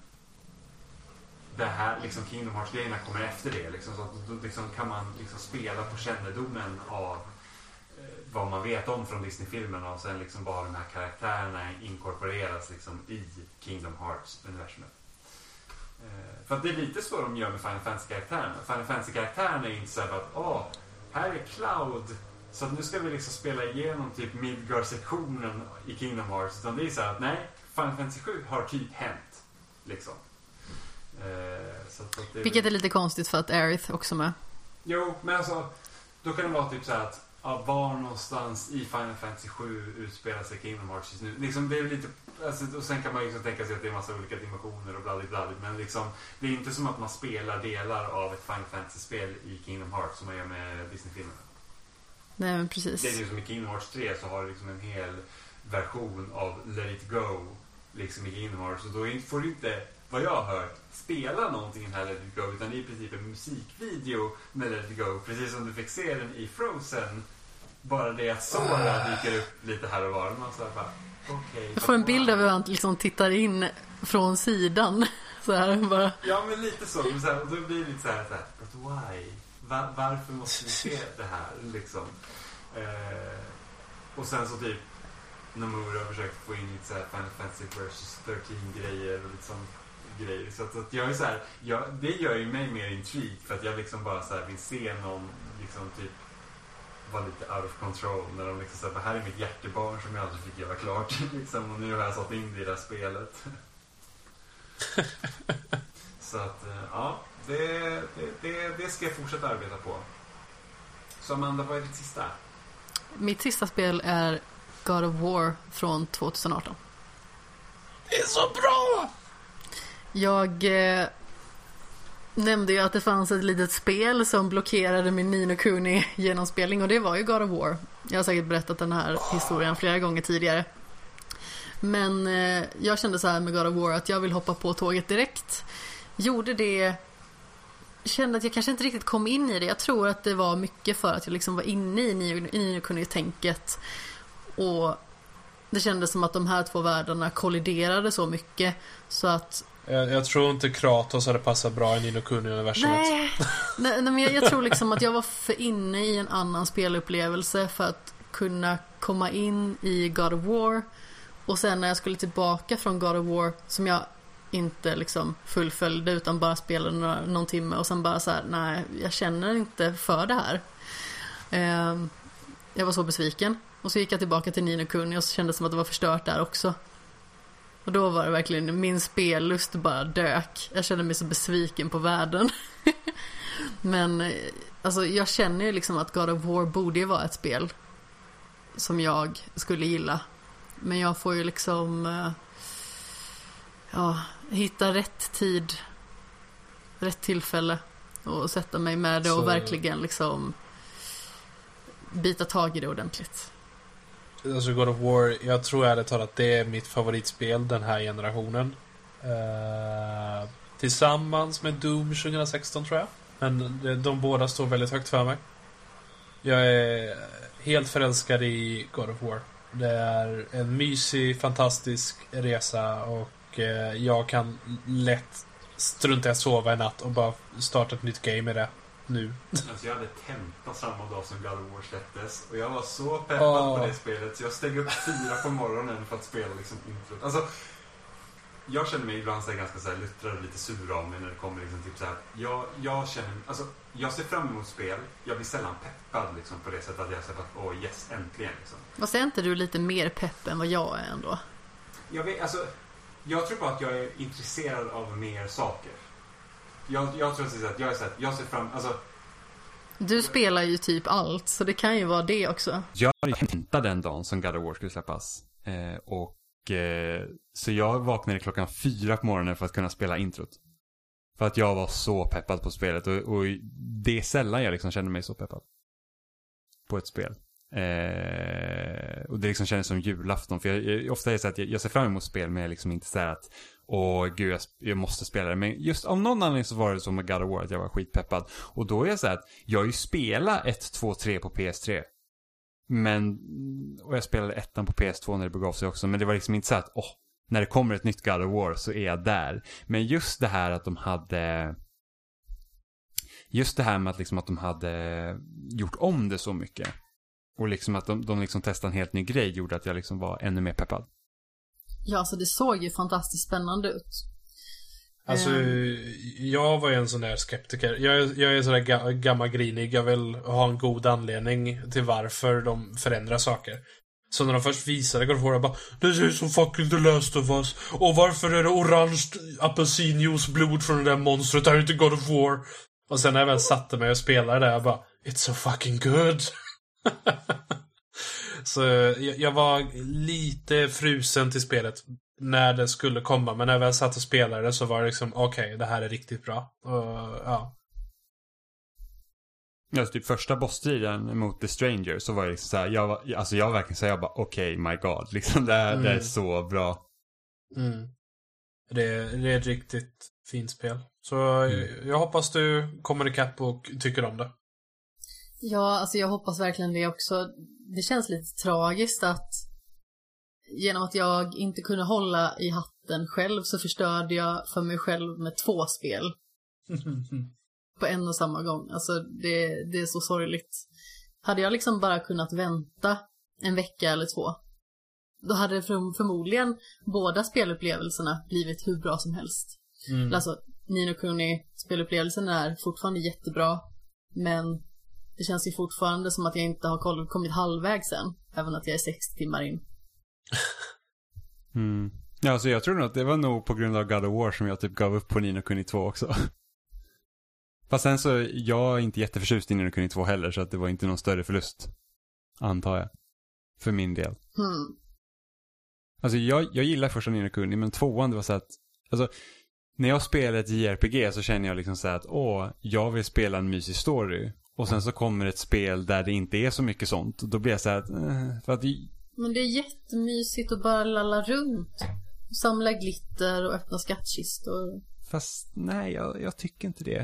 det här, liksom Kingdom Hearts-grejerna kommer efter det. Liksom, så att då liksom, kan man liksom spela på kännedomen av vad man vet om från Disney-filmerna och sen liksom bara de här karaktärerna inkorporeras liksom i Kingdom Hearts-universumet. Eh, för att det är lite så de gör med Final Fantasy-karaktärerna. Final Fantasy-karaktärerna är inte så att åh, här är Cloud så att nu ska vi liksom spela igenom typ Midgar-sektionen i Kingdom Hearts. Utan det är så här att nej, Final Fantasy 7 har typ hänt. Liksom. Eh, så att, att det Vilket är lite konstigt för att Aerith också med. Jo, men alltså då kan det vara typ så här att ja, var någonstans i Final Fantasy 7 utspelar sig Kingdom Hearts just nu. Liksom, det är lite, alltså, och sen kan man liksom tänka sig att det är massa olika dimensioner och bla Men liksom, det är inte som att man spelar delar av ett Final Fantasy-spel i Kingdom Hearts som man gör med Disney-filmerna. Nej, men precis. Det är ju som i Kingdom Hearts 3 så har du liksom en hel version av Let It Go liksom i Kingdom Hearts. Och då får du inte, vad jag har hört, spela någonting i den här Let It Go utan det är i princip en musikvideo med Let It Go. Precis som du fick se den i Frozen. Bara det att Sora dyker upp lite här och var. Man så här bara, okay, jag får en bild av hur han liksom tittar in från sidan. Så här bara. Ja men lite så. Men så här, och då blir det lite så här, så här but why? Var, varför måste vi se det här liksom? Eh, och sen så typ Nomura har försökt få in lite så här Final Fantasy vs 13 grejer och lite sånt grejer. Så att, att jag är så här, jag, det gör ju mig mer intrigued för att jag liksom bara så vill se någon liksom typ vara lite out of control när de liksom säger här är mitt hjärtebarn som jag aldrig fick göra klart liksom, och nu har jag satt in det i det här spelet. så att, eh, ja, det, det, det, det ska jag fortsätta arbeta på. Så Amanda, vad är ditt sista? Mitt sista spel är God of War från 2018. Det är så bra! Jag eh, nämnde ju att det fanns ett litet spel som blockerade min Nino Kuni genomspelning och det var ju God of War. Jag har säkert berättat den här historien flera gånger tidigare. Men eh, jag kände så här med God of War att jag vill hoppa på tåget direkt. Gjorde det kände att jag kanske inte riktigt kom in i det. Jag tror att det var mycket för att jag liksom var inne i Nino Kuni-tänket. Och det kändes som att de här två världarna kolliderade så mycket så att jag, jag tror inte Kratos hade passat bra i Nino Kuni-universumet. Nej, nej, nej, men jag, jag, tror liksom att jag var för inne i en annan spelupplevelse för att kunna komma in i God of War. Och sen när jag skulle tillbaka från God of War, som jag inte liksom fullföljde utan bara spelade några, någon timme och sen bara så här, nej, jag känner inte för det här. Eh, jag var så besviken. Och så gick jag tillbaka till Nino Kuni och så kändes det som att det var förstört där också. Och då var det verkligen, min spellust bara dök. Jag kände mig så besviken på världen. Men eh, alltså jag känner ju liksom att God of War borde ju vara ett spel som jag skulle gilla. Men jag får ju liksom eh, ja, hitta rätt tid, rätt tillfälle och sätta mig med det och så... verkligen liksom bita tag i det ordentligt. Alltså God of War, jag tror ärligt talat det är mitt favoritspel den här generationen. Uh, tillsammans med Doom 2016 tror jag. Men de, de båda står väldigt högt för mig. Jag är helt förälskad i God of War. Det är en mysig, fantastisk resa och Eh, jag kan lätt strunta i att sova i natt och bara starta ett nytt game i det nu. Alltså jag hade tenta samma dag som God of War släpptes och jag var så peppad oh. på det spelet så jag steg upp fyra på morgonen för att spela liksom introt. Alltså, jag känner mig ibland så ganska så här luttrad och lite sur av mig när det kommer liksom typ så här. Jag, jag känner, alltså jag ser fram emot spel. Jag blir sällan peppad liksom på det sättet att jag säger att åh oh, yes, äntligen liksom. Vad säger inte du lite mer pepp än vad jag är ändå? Jag vet, alltså jag tror bara att jag är intresserad av mer saker. Jag, jag tror att jag är så jag ser fram, alltså du spelar ju typ allt, så det kan ju vara det också. Jag hämtade den dagen som God of War skulle släppas. Eh, och eh, Så jag vaknade klockan fyra på morgonen för att kunna spela introt. För att jag var så peppad på spelet och, och det är sällan jag liksom känner mig så peppad. På ett spel. Eh, och det liksom känns som julafton. För jag, jag, ofta är det så att jag, jag ser fram emot spel men jag är liksom inte så att Åh gud jag, jag, måste spela det. Men just av någon anledning så var det så med God of War att jag var skitpeppad. Och då är jag så att jag har ju spelat 1, 2, 3 på PS3. Men, och jag spelade ettan på PS2 när det begav sig också. Men det var liksom inte så att åh, när det kommer ett nytt God of War så är jag där. Men just det här att de hade just det här med att, liksom att de hade gjort om det så mycket. Och liksom att de, de liksom testade en helt ny grej gjorde att jag liksom var ännu mer peppad. Ja, alltså det såg ju fantastiskt spännande ut. Alltså, Ehm. jag var ju en sån där skeptiker. Jag, är- jag är sådär ga, gammal grinig. Jag vill ha en god anledning till varför de förändrar saker. Så när de först visade God of War, jag bara Det ser ut som fucking The Last of Us. Och varför är det orange apelsinjuice blod från det där monstret? Det här är inte God of War. Och sen när jag väl satte mig och spelade det, jag bara It's so fucking good. Så jag, jag var lite frusen till spelet när det skulle komma. Men när jag väl satt och spelade så var det liksom okej, det här är riktigt bra. Och, ja. Alltså typ första bossstriden mot The Stranger så var jag liksom såhär, jag var, alltså jag var verkligen såhär, jag bara okej, my god. Liksom det, här, det är Mm. så bra. Mm. Det, det är ett riktigt fint spel. Så jag hoppas du kommer ikapp och tycker om det. Ja, alltså jag hoppas verkligen det också. Det känns lite tragiskt att genom att jag inte kunde hålla i hatten själv så förstörde jag för mig själv med två spel på en och samma gång. Alltså det, det är så sorgligt. Hade jag liksom bara kunnat vänta en vecka eller två, då hade för, förmodligen båda spelupplevelserna blivit hur bra som helst. Mm. Alltså, Nino Kuni spelupplevelsen är fortfarande jättebra, men det känns ju fortfarande som att jag inte har kommit halvvägs än, även att jag är 60 timmar in. Mm. Ja, alltså jag tror nog att det var nog på grund av God of War som jag typ gav upp på Nino Kuni 2 också. Fast sen så, jag är inte jätteförtjust i Nino Kuni 2 heller, så att det var inte någon större förlust. Antar jag. För min del. Hmm. Alltså jag, jag gillar första Nino Kuni, men tvåan det var så att, alltså, när jag spelar ett JRPG så känner jag liksom så här att, åh, jag vill spela en mysig story. Och sen så kommer ett spel där det inte är så mycket sånt. Och då blir jag så här eh, för att, Men det är jättemysigt att bara lalla runt. Samla glitter och öppna skattkistor. fast nej, jag, jag tycker inte det.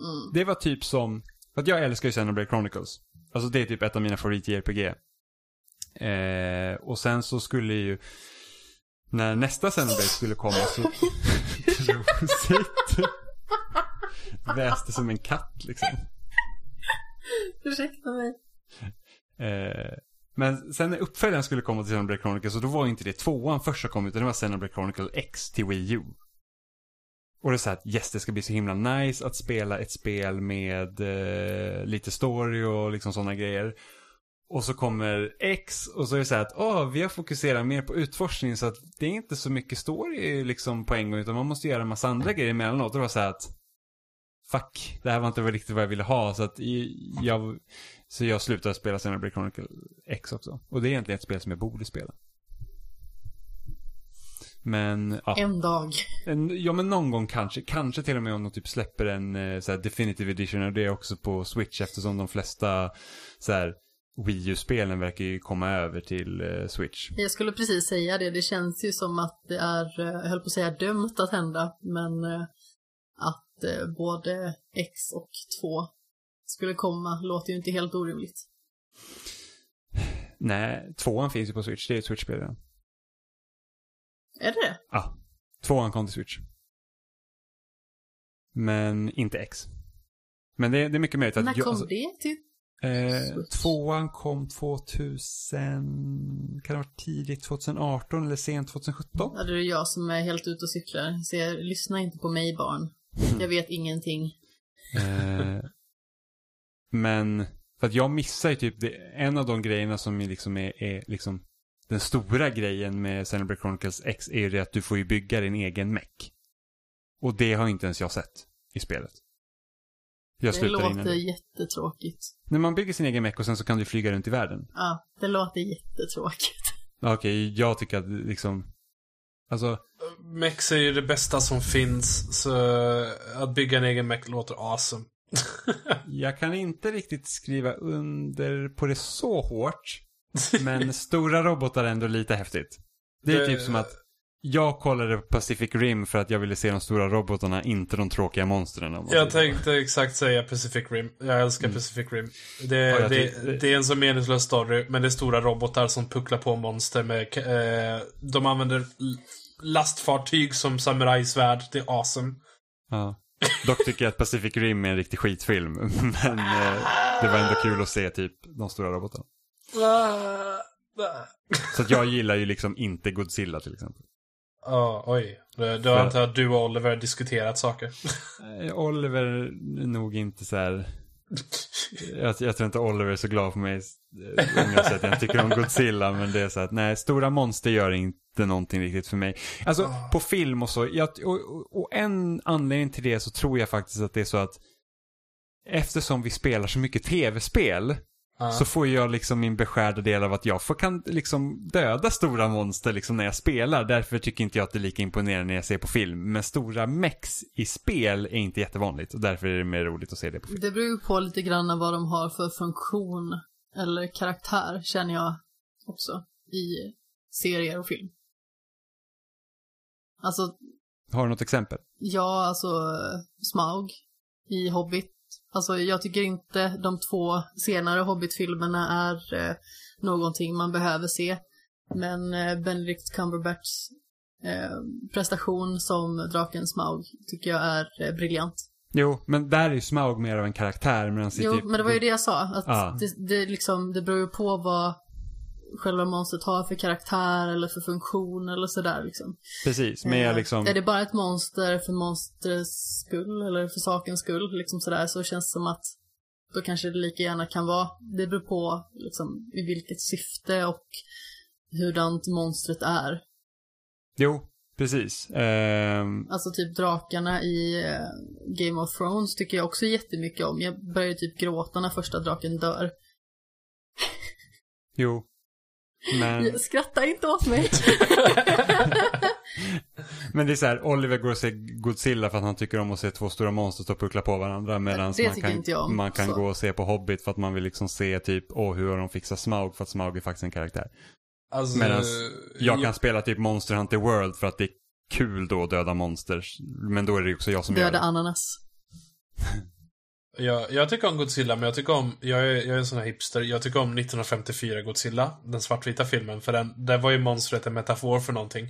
Mm. Det var typ som, för att jag älskar ju Xenoblade Chronicles. Alltså det är typ ett av mina favorit-JRPG. Eh, och sen så skulle ju, när nästa Xenoblade skulle komma så... Rosigt. Väste som en katt liksom. Ursäkta mig. Eh, men sen när uppföljaren skulle komma till Xenoblade Chronicles så då var inte det tvåan första kom utan det var Xenoblade Chronicle X till Wii U. Och det är så här att yes, det ska bli så himla nice att spela ett spel med eh, lite story och liksom sådana grejer. Och så kommer X och så är det så här att åh, vi har fokuserat mer på utforskning så att det är inte så mycket story liksom på en gång utan man måste göra en massa andra grejer emellanåt. Och det var så här att fuck, det här var inte riktigt vad jag ville ha så att jag, så jag slutade spela Xenoblade Chronicle X också. Och det är egentligen ett spel som jag borde spela. Men, ja. En dag. En, ja men någon gång kanske, kanske till och med om de typ släpper en eh, så här, definitive edition och det är också på Switch eftersom de flesta så här Wii U-spelen verkar ju komma över till eh, Switch. Jag skulle precis säga det. Det känns ju som att det är, eh, jag höll på att säga dömt att hända, men eh, att eh, både X och 2 skulle komma låter ju inte helt orimligt. Nej, tvåan finns ju på Switch, det är ett Switch-spel redan. Är det det? Ja, tvåan kom till Switch. Men inte X. Men det, det är mycket möjligt att... När jag- kom alltså, det till? Eh, tvåan kom 2000, kan det ha varit tidigt 2018 eller sent 2017? Ja, det är jag som är helt ute och cyklar. Så jag, lyssna inte på mig barn. Jag vet ingenting. Eh, men, för att jag missar ju typ, det, en av de grejerna som är liksom är, är liksom den stora grejen med Xenoblade Chronicles X är ju det att du får ju bygga din egen mech. Och det har inte ens jag sett i spelet. Jag Det innan låter det. jättetråkigt. När man bygger sin egen mech och sen så kan du flyga runt i världen. Ja, det låter jättetråkigt. Okej, jag tycker att liksom, alltså, Mex är ju det bästa som finns, så att bygga en egen mech låter awesome. Jag kan inte riktigt skriva under på det så hårt. Men stora robotar är ändå lite häftigt. Det är Det- typ som att jag kollade på Pacific Rim för att jag ville se de stora robotarna, inte de tråkiga monstren. Jag tänkte exakt säga Pacific Rim. Jag älskar Pacific Rim. Det, Ja, det, det är en så meningslös story, men det är stora robotar som pucklar på monster med... eh, de använder lastfartyg som samurajsvärd. Det är awesome. Ja. Dock tycker jag att Pacific Rim är en riktig skitfilm. Men eh, det var ändå kul att se typ de stora robotarna. Så att jag gillar ju liksom inte Godzilla till exempel. Ja, oj. Då, antar jag att du och Oliver diskuterat saker. Oliver är nog inte så här... Jag, jag tror inte Oliver är så glad på mig eh, om jag säger att jag tycker om Godzilla. Men det är så att nej, stora monster gör inte någonting riktigt för mig. Alltså på film och så. Jag, och, och, och en anledning till det så tror jag faktiskt att det är så att eftersom vi spelar så mycket tv-spel Så får jag liksom min beskärda del av att jag får, kan liksom döda stora monster liksom när jag spelar. Därför tycker inte jag att det är lika imponerande när jag ser på film. Men stora mex i spel är inte jättevanligt och därför är det mer roligt att se det på film. Det beror ju på lite grann vad de har för funktion eller karaktär, känner jag också, i serier och film. Alltså, Har du något exempel? ja, alltså Smaug i Hobbit. Alltså, jag tycker inte de två senare Hobbit-filmerna är eh, någonting man behöver se. Men eh, Benedict Cumberbatchs eh, prestation som draken Smaug tycker jag är eh, briljant. Jo, men där är ju Smaug mer av en karaktär. Medan Jo, typ- men det var ju det jag sa. Att Ja. det, det, liksom, det beror ju på vad själva monstret har för karaktär eller för funktion eller sådär liksom. Precis, men jag Eh, liksom... Är det bara ett monster för monstrets skull eller för sakens skull liksom sådär så känns det som att då kanske det lika gärna kan vara, det beror på liksom i vilket syfte och hurdant monstret är. Jo, precis. Ehm, Alltså typ drakarna i eh, Game of Thrones tycker jag också jättemycket om. Jag börjar typ gråta när första draken dör. jo. Men, Skratta inte åt mig. men det är så här, Oliver går och ser Godzilla för att han tycker om att se två stora monster stå och puckla på varandra. Medan man kan, jag om, man kan så. gå och se på Hobbit för att man vill liksom se typ, åh hur har de fixat Smaug för att Smaug är faktiskt en karaktär. Alltså, Medan jag ja, kan spela typ Monster Hunter World för att det är kul då att döda monster. Men då är det ju också jag som gör Döda det. ananas. jag, jag tycker om Godzilla, men jag tycker om... Jag är, jag är en sån här hipster. Jag tycker om 1954 Godzilla. Den svartvita filmen. För den, där var ju monstret en metafor för någonting.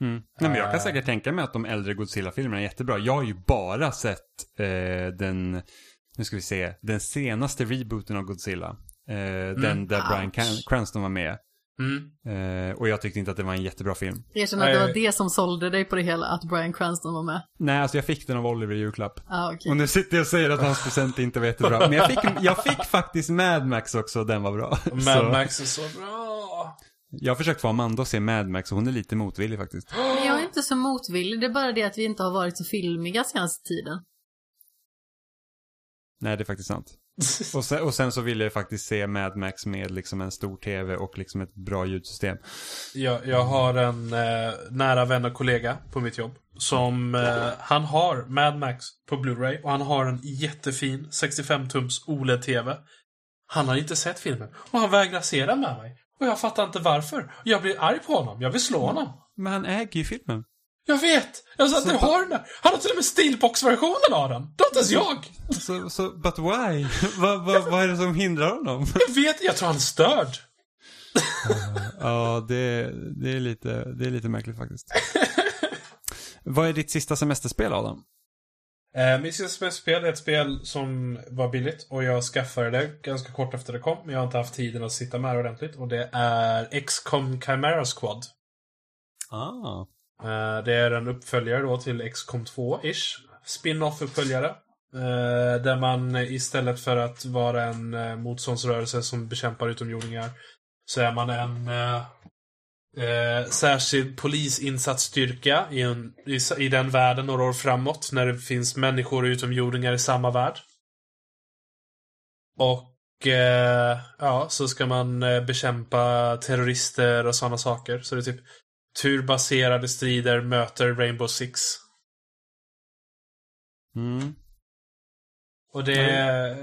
Mm. Nej, men jag kan Eh. säkert tänka mig att de äldre Godzilla-filmerna är jättebra. Jag har ju bara sett eh, den, nu ska vi se, den senaste rebooten av Godzilla. Eh, Den där Ouch. Can- Cranston var med. Mm. Eh, och jag tyckte inte att det var en jättebra film. Erkänn att det var det som sålde dig på det hela, att Bryan Cranston var med. Nej, alltså jag fick den av Oliver i julklapp. Ah, okej. Och nu sitter jag och säger att hans present inte var jättebra. Men jag fick, jag fick faktiskt Mad Max också, den var bra. Mad Så Max är så bra. Jag har försökt få Amanda att se Mad Max och hon är lite motvillig faktiskt. Men jag är inte så motvillig, det är bara det att vi inte har varit så filmiga senaste tiden. Nej, det är faktiskt sant. Och sen, och sen så ville jag faktiskt se Mad Max med liksom en stor tv och liksom ett bra ljudsystem. Jag, jag har en eh, nära vän och kollega på mitt jobb. Som, eh, han har Mad Max på Blu-ray och han har en jättefin 65-tums OLED-TV. Han har inte sett filmen och han vägrar se den med mig. Och jag fattar inte varför. Jag blir arg på honom. Jag vill slå honom. Men han äger ju filmen. Jag vet! Jag sa att du har den där. Han har till och med Steelbox-versionen av den. Det har inte ens jag! Så, så but why? vad, vad, vad är det som hindrar honom? Jag vet, jag tror han är störd. ja, det, det, är lite, det är lite märkligt faktiskt. vad är ditt sista semesterspel, Adam? Eh, mitt sista spel är ett spel som var billigt och jag skaffade det ganska kort efter det kom. Men jag har inte haft tiden att sitta med det ordentligt. Och det är XCOM Chimera Squad. Ah. Eh, det är en uppföljare då till XCOM 2-ish. Spin-off-uppföljare. Eh, där man istället för att vara en eh, motståndsrörelse som bekämpar utomjordingar så är man en eh, särskild polisinsatsstyrka i, en, i, i den världen några år framåt när det finns människor och utomjordingar i samma värld. Och eh, ja, så ska man bekämpa terrorister och sådana saker. Så det är typ turbaserade strider möter Rainbow Six. Mm. Och det,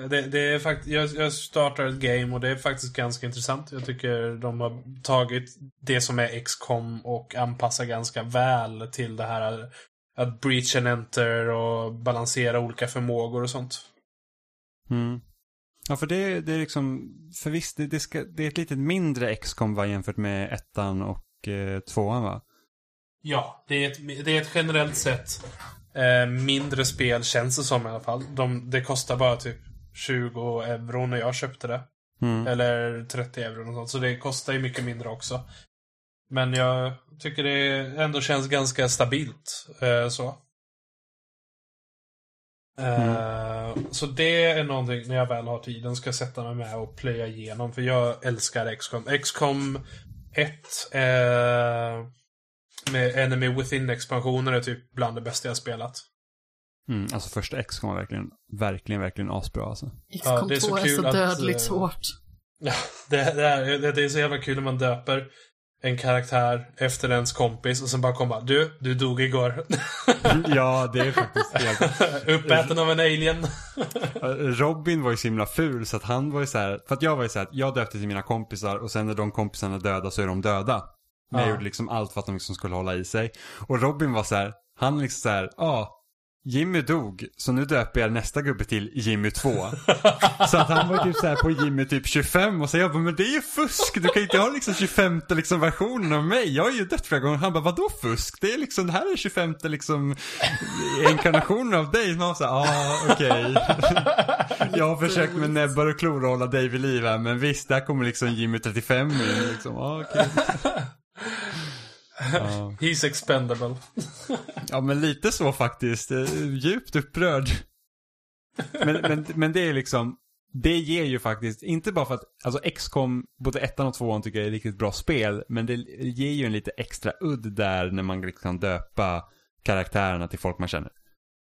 det, det är faktiskt, jag, jag startar ett game och det är faktiskt ganska intressant. Jag tycker de har tagit det som är XCOM och anpassat ganska väl till det här att breach and enter och balansera olika förmågor och sånt. Mm. Ja, för det, det är liksom, för visst, det, det, ska, det är ett lite mindre XCOM va, jämfört med ettan och eh, tvåan va? Ja, det är ett, det är ett generellt sett eh, mindre spel känns det som i alla fall. De, det kostar bara typ 20 euro när jag köpte det. Mm. Eller 30 euro och sånt. Så det kostar ju mycket mindre också. Men jag tycker det ändå känns ganska stabilt. Eh, så. Eh, Så det är någonting när jag väl har tiden ska jag sätta mig med och plöja igenom. För jag älskar XCOM. XCOM 1 eh, med Enemy Within-expansioner är typ bland det bästa jag spelat. Mm, alltså första X-com var verkligen, verkligen, verkligen asbra alltså. XCOM Ja, det är så 2 är så att, dödligt eh, svårt. Ja, det, det, är, det, det är så jävla kul när man döper en karaktär efter ens kompis och sen bara komma Du, du dog igår. ja, det är faktiskt helt... Uppäten av en alien. Robin var ju så himla ful så att han var ju så här, för att jag var ju så här, jag döpte till mina kompisar och sen när de kompisarna är döda så är de döda. Men jag Ja. gjorde liksom allt för att de liksom skulle hålla i sig. Och Robin var så här, han liksom så här, ja, ah, Jimmy dog, så nu döper jag nästa gubbe till Jimmy 2. så att han var typ så här på Jimmy typ 25 och så jag bara, men det är ju fusk, du kan ju inte ha liksom 25 liksom versionen av mig. Jag har ju dött flera gånger. Han bara, vadå fusk? Det är liksom, det här är 25 liksom inkarnationen av dig. Man var så här, ah, okej. jag har försökt med näbbar och klor att hålla dig vid liv här, men visst, där kommer liksom Jimmy 35 in liksom. Ah, okej. Ja. He's expendable. Ja, men lite så faktiskt. Eh, Djupt upprörd. Men, men, men det är liksom, det ger ju faktiskt, inte bara för att, alltså XCOM, både ettan och tvåan tycker jag är riktigt bra spel, men det ger ju en lite extra udd där när man liksom kan döpa karaktärerna till folk man känner.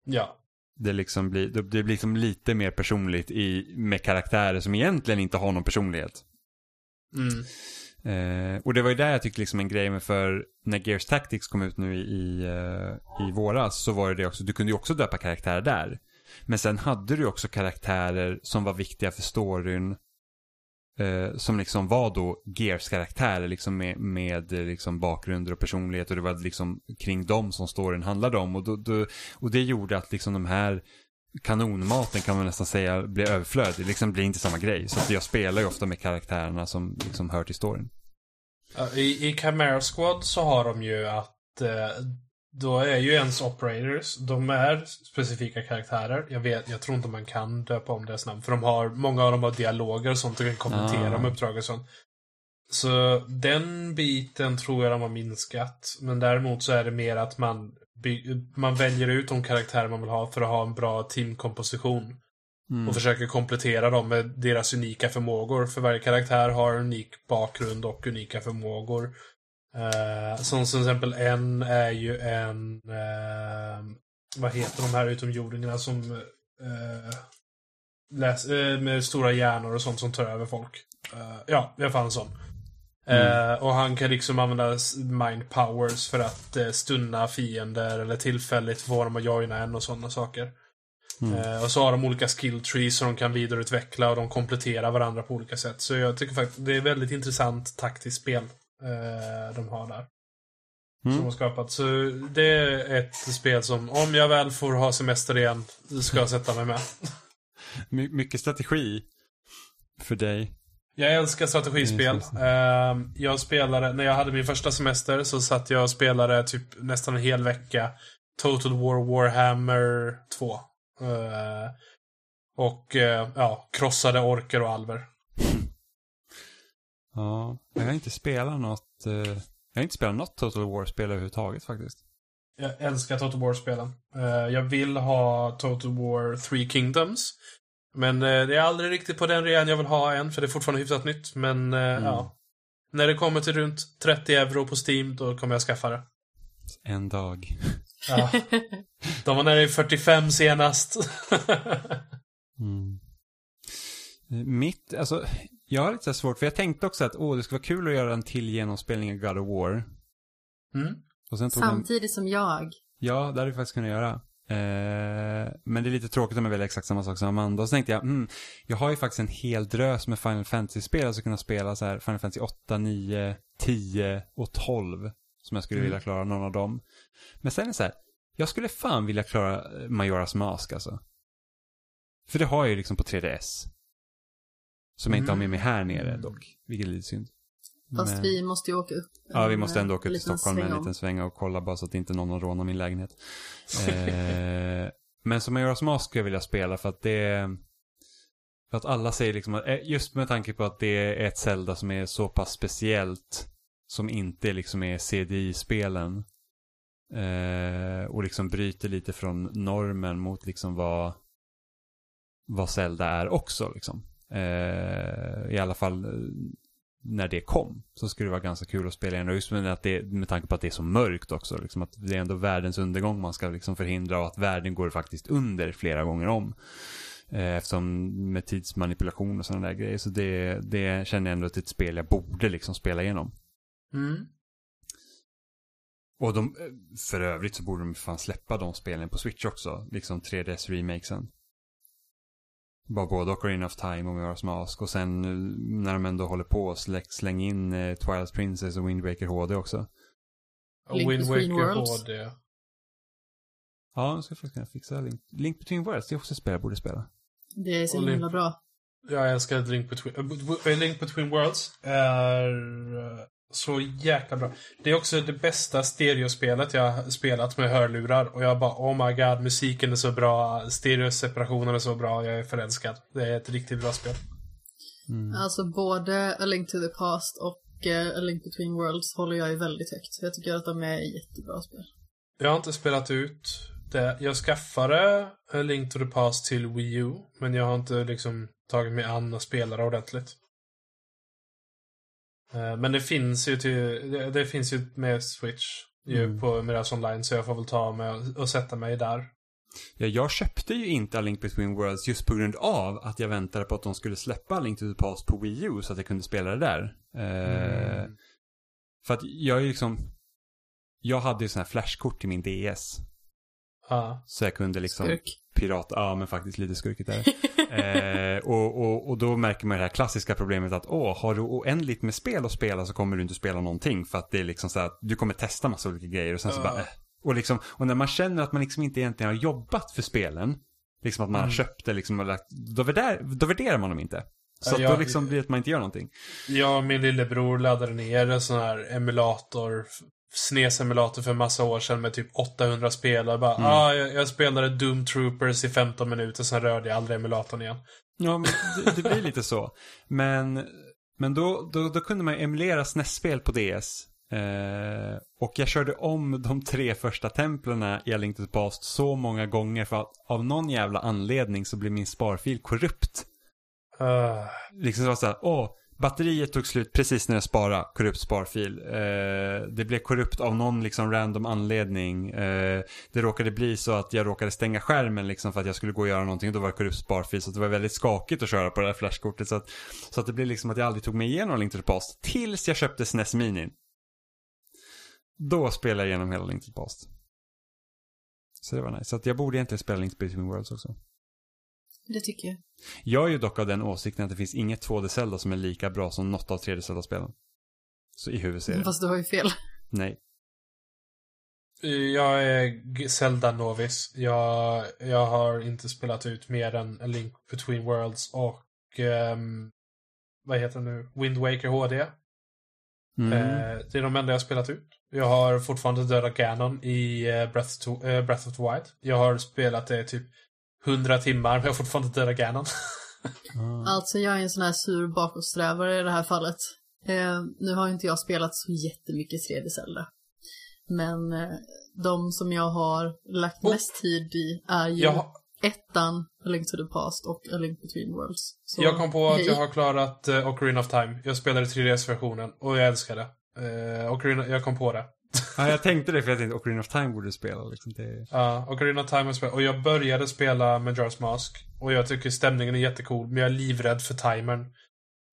Ja. Det liksom blir, det blir liksom lite mer personligt i, med karaktärer som egentligen inte har någon personlighet. Mm. Eh, och det var ju där jag tyckte liksom en grej med för när Gears Tactics kom ut nu i, i, eh, i våras så var det det också, du kunde ju också döpa karaktärer där. Men sen hade du ju också karaktärer som var viktiga för storyn. Eh, som liksom var då Gears karaktärer liksom med, med eh, liksom bakgrunder och personlighet och det var liksom kring dem som storyn handlade om. Och, då, då, och det gjorde att liksom de här kanonmaten kan man nästan säga blir överflödig. Det liksom blir inte samma grej. Så att jag spelar ju ofta med karaktärerna som liksom hör till storyn. I, I Chimera Squad så har de ju att eh, då är ju ens operators, de är specifika karaktärer. Jag vet, jag tror inte man kan döpa om deras namn. För de har, många av dem har dialoger och sånt och kan kommentera Ah. om uppdrag och sånt. Så den biten tror jag de har minskat. Men däremot så är det mer att man, man väljer ut de karaktärer man vill ha för att ha en bra teamkomposition. Mm. Och försöker komplettera dem med deras unika förmågor. För varje karaktär har en unik bakgrund och unika förmågor. Uh, som till exempel en är ju en... eh, vad heter de här utomjordingarna som... eh, läs, eh, med stora hjärnor och sånt som tar över folk. Eh, ja, i alla fall en sån. Eh, och han kan liksom använda mind powers för att uh, stunna fiender eller tillfälligt få dem att joina en och sådana saker. Eh, och så har de olika skill trees som de kan vidareutveckla och de kompletterar varandra på olika sätt. Så jag tycker faktiskt det är väldigt intressant taktiskt spel eh, de har där. Som Mm. har skapat. Så det är ett spel som, om jag väl får ha semester igen, ska jag sätta mig med. My- mycket strategi för dig. Jag älskar strategispel. Det Eh, jag spelade, när jag hade min första semester så satt jag och spelade typ nästan en hel vecka Total War Warhammer 2. Eh, och eh, ja, krossade orker och alver. Ja, jag har inte spelat något, eh, jag har inte spelat något Total War-spel överhuvudtaget faktiskt. Jag älskar Total War-spelen. Eh, jag vill ha Total War Three Kingdoms. Men eh, det är aldrig riktigt på den rean jag vill ha än, för det är fortfarande hyfsat nytt. Men eh, ja. När det kommer till runt 30 euro på Steam, då kommer jag skaffa det. En dag. Ja. De var nere i 45 senast. Mm. Mitt, alltså, jag har lite svårt, för jag tänkte också att åh, det skulle vara kul att göra en till genomspelning av God of War. Mm. Och sen tog den, Samtidigt som jag. ja, det hade vi faktiskt kunnat göra. Eh, men det är lite tråkigt om jag väljer exakt samma sak som Amanda. Och så tänkte jag, mm, jag har ju faktiskt en hel drös med Final Fantasy-spel, alltså kunna spela så här Final Fantasy 8, 9, 10 och 12. Som jag skulle Mm. vilja klara någon av dem. Men sen är det så här, jag skulle fan vilja klara eh, Majoras Mask alltså. För det har jag ju liksom på 3DS. Som jag inte har med mig här nere Mm. dock, vilket är lite synd. Fast Men- vi måste ju åka upp. Ja, vi måste ändå åka till liten Stockholm med en liten sväng och kolla bara så att inte någon rånar min lägenhet. eh, men som Majora's Mask skulle jag vilja spela för att det för att alla säger liksom att, eh, just med tanke på att det är ett Zelda som är så pass speciellt som inte liksom är CDI-spelen eh, och liksom bryter lite från normen mot liksom vad vad Zelda är också liksom. Eh, I alla fall eh, när det kom så skulle det vara ganska kul att spela igen. Och just med, att det, med tanke på att det är så mörkt också. Liksom att det är ändå världens undergång man ska liksom förhindra och att världen går faktiskt under flera gånger om. Eh, eftersom med tidsmanipulation och sådana där grejer. Så det, det känner jag ändå att det är ett spel jag borde liksom spela igenom. Mm. Och de, eh, för övrigt så borde de fan släppa de spelen på Switch också. Liksom 3DS-remakesen. Bara både Ocarina of Time och Majora's Mask. Och sen eh, när de ändå håller på, släng, släng in eh, Twilight Princess och Wind Waker HD också. Link Wind Between Waker Worlds. HD. Ja, nu ska jag faktiskt kunna fixa Link, Link Between Worlds. Det är också ett spel jag borde spela. Det är så Och himla bra. Jag älskar Link Between, äh, Link Between Worlds. Är äh, så jäkla bra. Det är också det bästa stereospelet jag har spelat med hörlurar. Och jag bara oh my god, musiken är så bra. Stereoseparationen är så bra. Jag är förälskad. Det är ett riktigt bra spel. Mm. Alltså både A Link to the Past och eh, A Link Between Worlds håller jag ju väldigt högt. Så jag tycker att de är jättebra spel. Jag har inte spelat ut det. Jag skaffade A Link to the Past till Wii U. Men jag har inte liksom tagit mig an och spela det ordentligt. Eh, Men det finns ju till, det, det finns ju med Switch ju Mm. på Miras Online så jag får väl ta mig och, och sätta mig där. Ja, jag köpte ju inte A Link Between Worlds just på grund av att jag väntade på att de skulle släppa A Link to the Past på Wii U så att jag kunde spela det där. Eh, Mm. För att jag är ju liksom... Jag hade ju sådana här flashkort till min DS. Ja. Så jag kunde liksom Skurk. pirata, ja men faktiskt lite skurkigt där. eh, och, och, och då märker man det här klassiska problemet att åh, har du oändligt med spel att spela så kommer du inte spela någonting. För att det är liksom så att du kommer testa massa olika grejer och sen så Ja. bara äh. och, liksom, och när man känner att man liksom inte egentligen har jobbat för spelen, liksom att man Mm. har köpt det liksom och lagt, då, då värderar man dem inte. Så jag- då liksom blir det att man inte gör någonting. Jag och min lillebror laddade ner en sån här emulator, SNES-emulator för massa år sedan med typ 800 spelare. Bara, Mm. ah, jag, jag spelade Doom Troopers i 15 minuter, sen rörde jag aldrig emulatorn igen. Ja, men det, det blir lite så. Men, men då, då, då kunde man emulera SNES-spel på DS. Eh, och jag körde om de tre första templerna i A Link to the Past så många gånger för att av någon jävla anledning så blev min sparfil korrupt. Uh, Liksom det var så här, åh, batteriet tog slut precis när jag sparade, korrupt sparfil. Eh, det blev korrupt av någon liksom random anledning. Eh, det råkade bli så att jag råkade stänga skärmen liksom för att jag skulle gå och göra någonting och då var det korrupt sparfil. Så det var väldigt skakigt att köra på det här flashkortet. Så att, så att det blev liksom att jag aldrig tog mig igenom Link to the Past tills jag köpte SNES Mini. Då spelade jag igenom hela Link to the Past. Så det var nice. Så att jag borde egentligen spela Link Between Worlds också. Det tycker jag. Jag är ju dock av den åsikten att det finns inget 2D Zelda som är lika bra som något av 3D Zelda-spelen. Så i huvudserien. Fast du har ju fel. Nej. jag är Zelda-novis. Jag, jag har inte spelat ut mer än A Link Between Worlds och ehm, vad heter det nu? Wind Waker HD. Mm. Eh, det är de enda jag har spelat ut. Jag har fortfarande dödat Ganon i eh, Breath, to, eh, Breath of the Wild. Jag har spelat det typ 100 timmar, men jag har fortfarande dödat Ganon. Ah. Alltså jag är en sån här sur bakåtsträvare i det här fallet. Eh, nu har inte jag spelat så jättemycket 3D Zelda. Men eh, de som jag har lagt Oh. mest tid i är ju Jag, ettan, A Link to the Past och A Link Between Worlds. Så, jag kom på att hej. jag har klarat uh, Ocarina of Time. Jag spelade 3DS-versionen och jag älskar det. Uh, Ocarina, jag kom på det. Ja, jag tänkte det för jag tänkte Ocarina of Time borde spela. Liksom. Det... Ja, Ocarina of Time har spelat. Och jag började spela Majora's Mask. Och jag tycker stämningen är jättecool, men jag är livrädd för timern.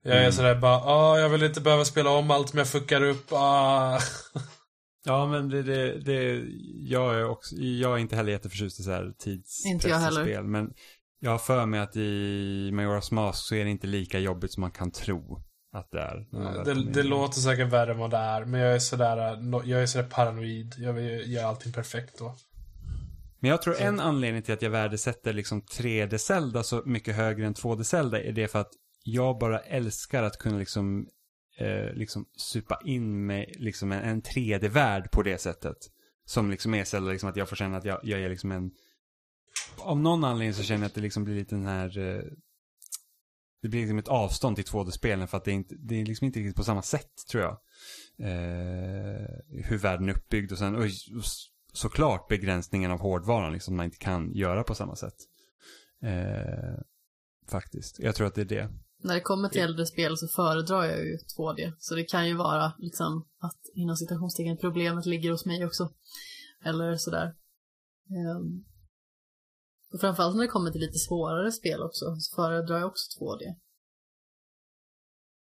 Jag är Mm. sådär bara, ah, jag vill inte behöva spela om allt, men jag fuckar upp. Ah. Ja, men det, det, det, jag är också, jag är inte heller jätteförtjust i så här tidspressspel. Men jag har för mig att i Majora's Mask så är det inte lika jobbigt som man kan tro att det är. Det, det låter säkert värre än vad det är, men jag är sådär, jag är sådär paranoid. Jag vill göra allting perfekt då. Men jag tror Så- en anledning till att jag värdesätter liksom 3D Zelda så mycket högre än 2D Zelda är det för att jag bara älskar att kunna liksom eh, liksom supa in med liksom en, en 3D-värld på det sättet. Som liksom är Zelda, liksom att jag får känna att jag, jag är liksom en... Av någon anledning så känner jag att det liksom blir lite den här... Eh, det blir liksom ett avstånd till 2D-spelen för att det är, inte, det är liksom inte riktigt på samma sätt tror jag. Eh, hur världen är uppbyggd och sen och såklart begränsningen av hårdvaran liksom man inte kan göra på samma sätt. Eh, faktiskt. Jag tror att det är det. När det kommer till äldre spel så föredrar jag ju 2D. Så det kan ju vara liksom att inom citationstecken problemet ligger hos mig också. Eller sådär. Um, och framförallt när det kommer till lite svårare spel också så föredrar jag också 2D.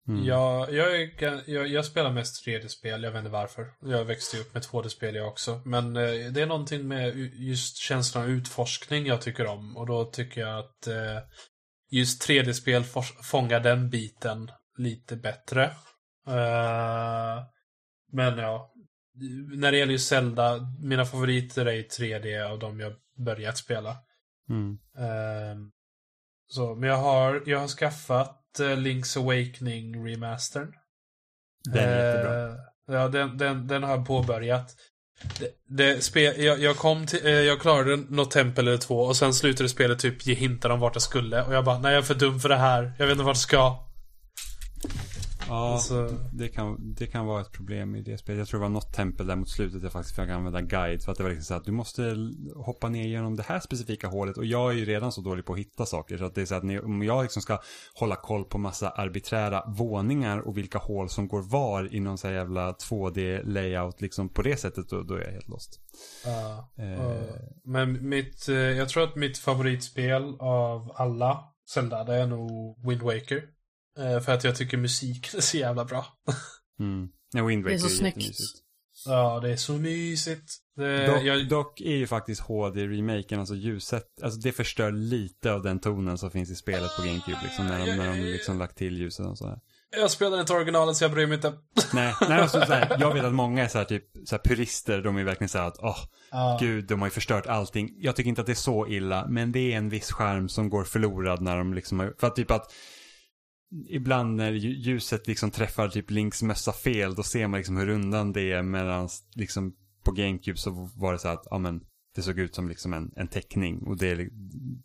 Mm. Ja, jag, jag, jag, spelar mest 3D-spel, jag vet inte varför. Jag växte upp med 2D-spel jag också. Men eh, det är någonting med just känslan av utforskning jag tycker om. Och då tycker jag att eh, just 3D-spel fångar den biten lite bättre. Uh, men ja, när det gäller ju Zelda, mina favoriter är 3D av de jag börjat spela. Mm. Uh, så, men jag har, jag har skaffat uh, Link's Awakening remastern. Den är jättebra. Ja, den, den, den har jag påbörjat. Det, det spel, jag, jag, kom till, eh, jag klarade något tempel eller två och sen slutade spelet typ ge hintar om vart jag skulle och jag bara, nej jag är för dum för det här. Jag vet inte vart jag ska. Ja, alltså... det, kan, det kan vara ett problem i det spelet. Jag tror det var något tempel där mot slutet jag faktiskt fick använda guide. För att det var liksom så att du måste hoppa ner genom det här specifika hålet. Och jag är ju redan så dålig på att hitta saker. Så att det är så att ni, om jag liksom ska hålla koll på massa arbiträra våningar och vilka hål som går var i någon så här jävla 2D-layout liksom på det sättet, då, då är jag helt lost. Uh, uh, men mitt, uh, jag tror att mitt favoritspel av alla Zelda, det är nog Wind Waker. Eh, för att jag tycker musiken är så jävla bra. mm. Ja, Wind Waker det är så är snyggt. Ja, det är så mysigt. Det, dock, jag... dock, är ju faktiskt HD-remaken, alltså ljuset, alltså det förstör lite av den tonen som finns i spelet på GameCube, liksom, när de, när de liksom lagt till ljuset och sådär. Jag spelar inte originalet så jag bryr mig inte. Nej, nej alltså, såhär, jag vet att många är såhär typ såhär purister, de är verkligen såhär att åh, oh, ah. gud, de har ju förstört allting. Jag tycker inte att det är så illa, men det är en viss skärm som går förlorad när de liksom har, för att typ att ibland när ljuset liksom träffar typ Links mössa fel, då ser man liksom hur undan det är medan liksom på GameCube så var det så att, ja men det såg ut som liksom en, en teckning och det,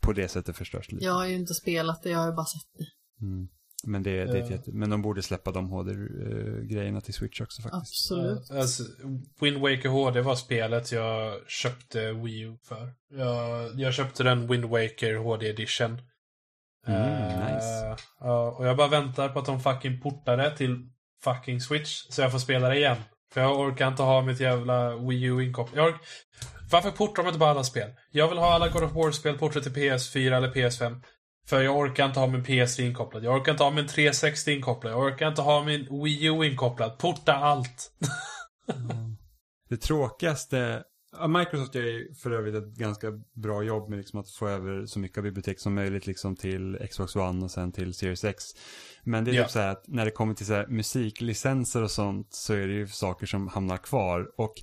på det sättet förstörs det lite. Jag har ju inte spelat det, jag har ju bara sett det. Mm. Men, det, det är jätte... men de borde släppa de HD-grejerna till Switch också faktiskt. Absolut. Uh, alltså, Wind Waker HD var spelet jag köpte Wii U för. Jag, jag köpte den Wind Waker HD Edition. Mm, nice. Uh, och jag bara väntar på att de fucking portar det till fucking Switch så jag får spela det igen. För jag orkar inte ha mitt jävla Wii U inkopplat. Varför portar de inte bara alla spel? Jag vill ha alla God of War-spel portade till PS4 eller PS5. För jag orkar inte ha min PS3 inkopplad. Jag orkar inte ha min 360 inkopplad. Jag orkar inte ha min Wii U inkopplad. Porta allt! mm. Det tråkigaste Microsoft gör för övrigt ett ganska bra jobb med liksom att få över så mycket av bibliotek som möjligt liksom till Xbox One och sen till Series X. Men det är ja. typ så här att när det kommer till så musiklicenser och sånt så är det ju saker som hamnar kvar. Och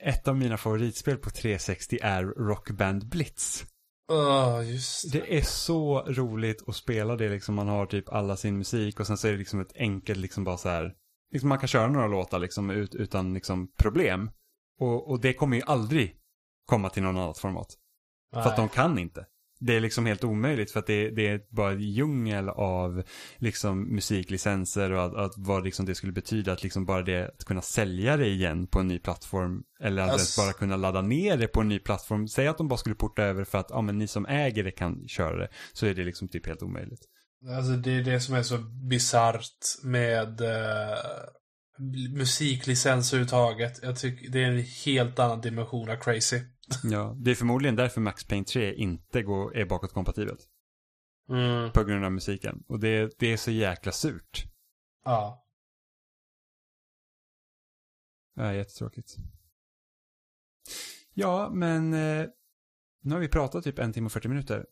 ett av mina favoritspel på 360 är Rock Band Blitz. Oh, just det. det är så roligt att spela det liksom. Man har typ alla sin musik och sen så är det liksom ett enkelt liksom bara så här. Liksom man kan köra några låtar liksom ut, utan liksom problem. Och, och det kommer ju aldrig komma till någon annat format. Nej. För att de kan inte. Det är liksom helt omöjligt för att det, det är bara en djungel av liksom musiklicenser och att, att vad liksom det skulle betyda att liksom bara det att kunna sälja det igen på en ny plattform eller att alltså... bara kunna ladda ner det på en ny plattform. Säg att de bara skulle porta över för att ja, men ni som äger det kan köra det så är det liksom typ helt omöjligt. Alltså det är det som är så bisarrt med uh, musiklicens överhuvudtaget. Jag tycker det är en helt annan dimension av crazy. Ja, det är förmodligen därför Max Payne 3 inte går, är bakåtkompatibelt. Mm. På grund av musiken. Och det, det är så jäkla surt. Ja. Ja, jättetråkigt. Ja, men eh, nu har vi pratat typ en timme och 40 minuter.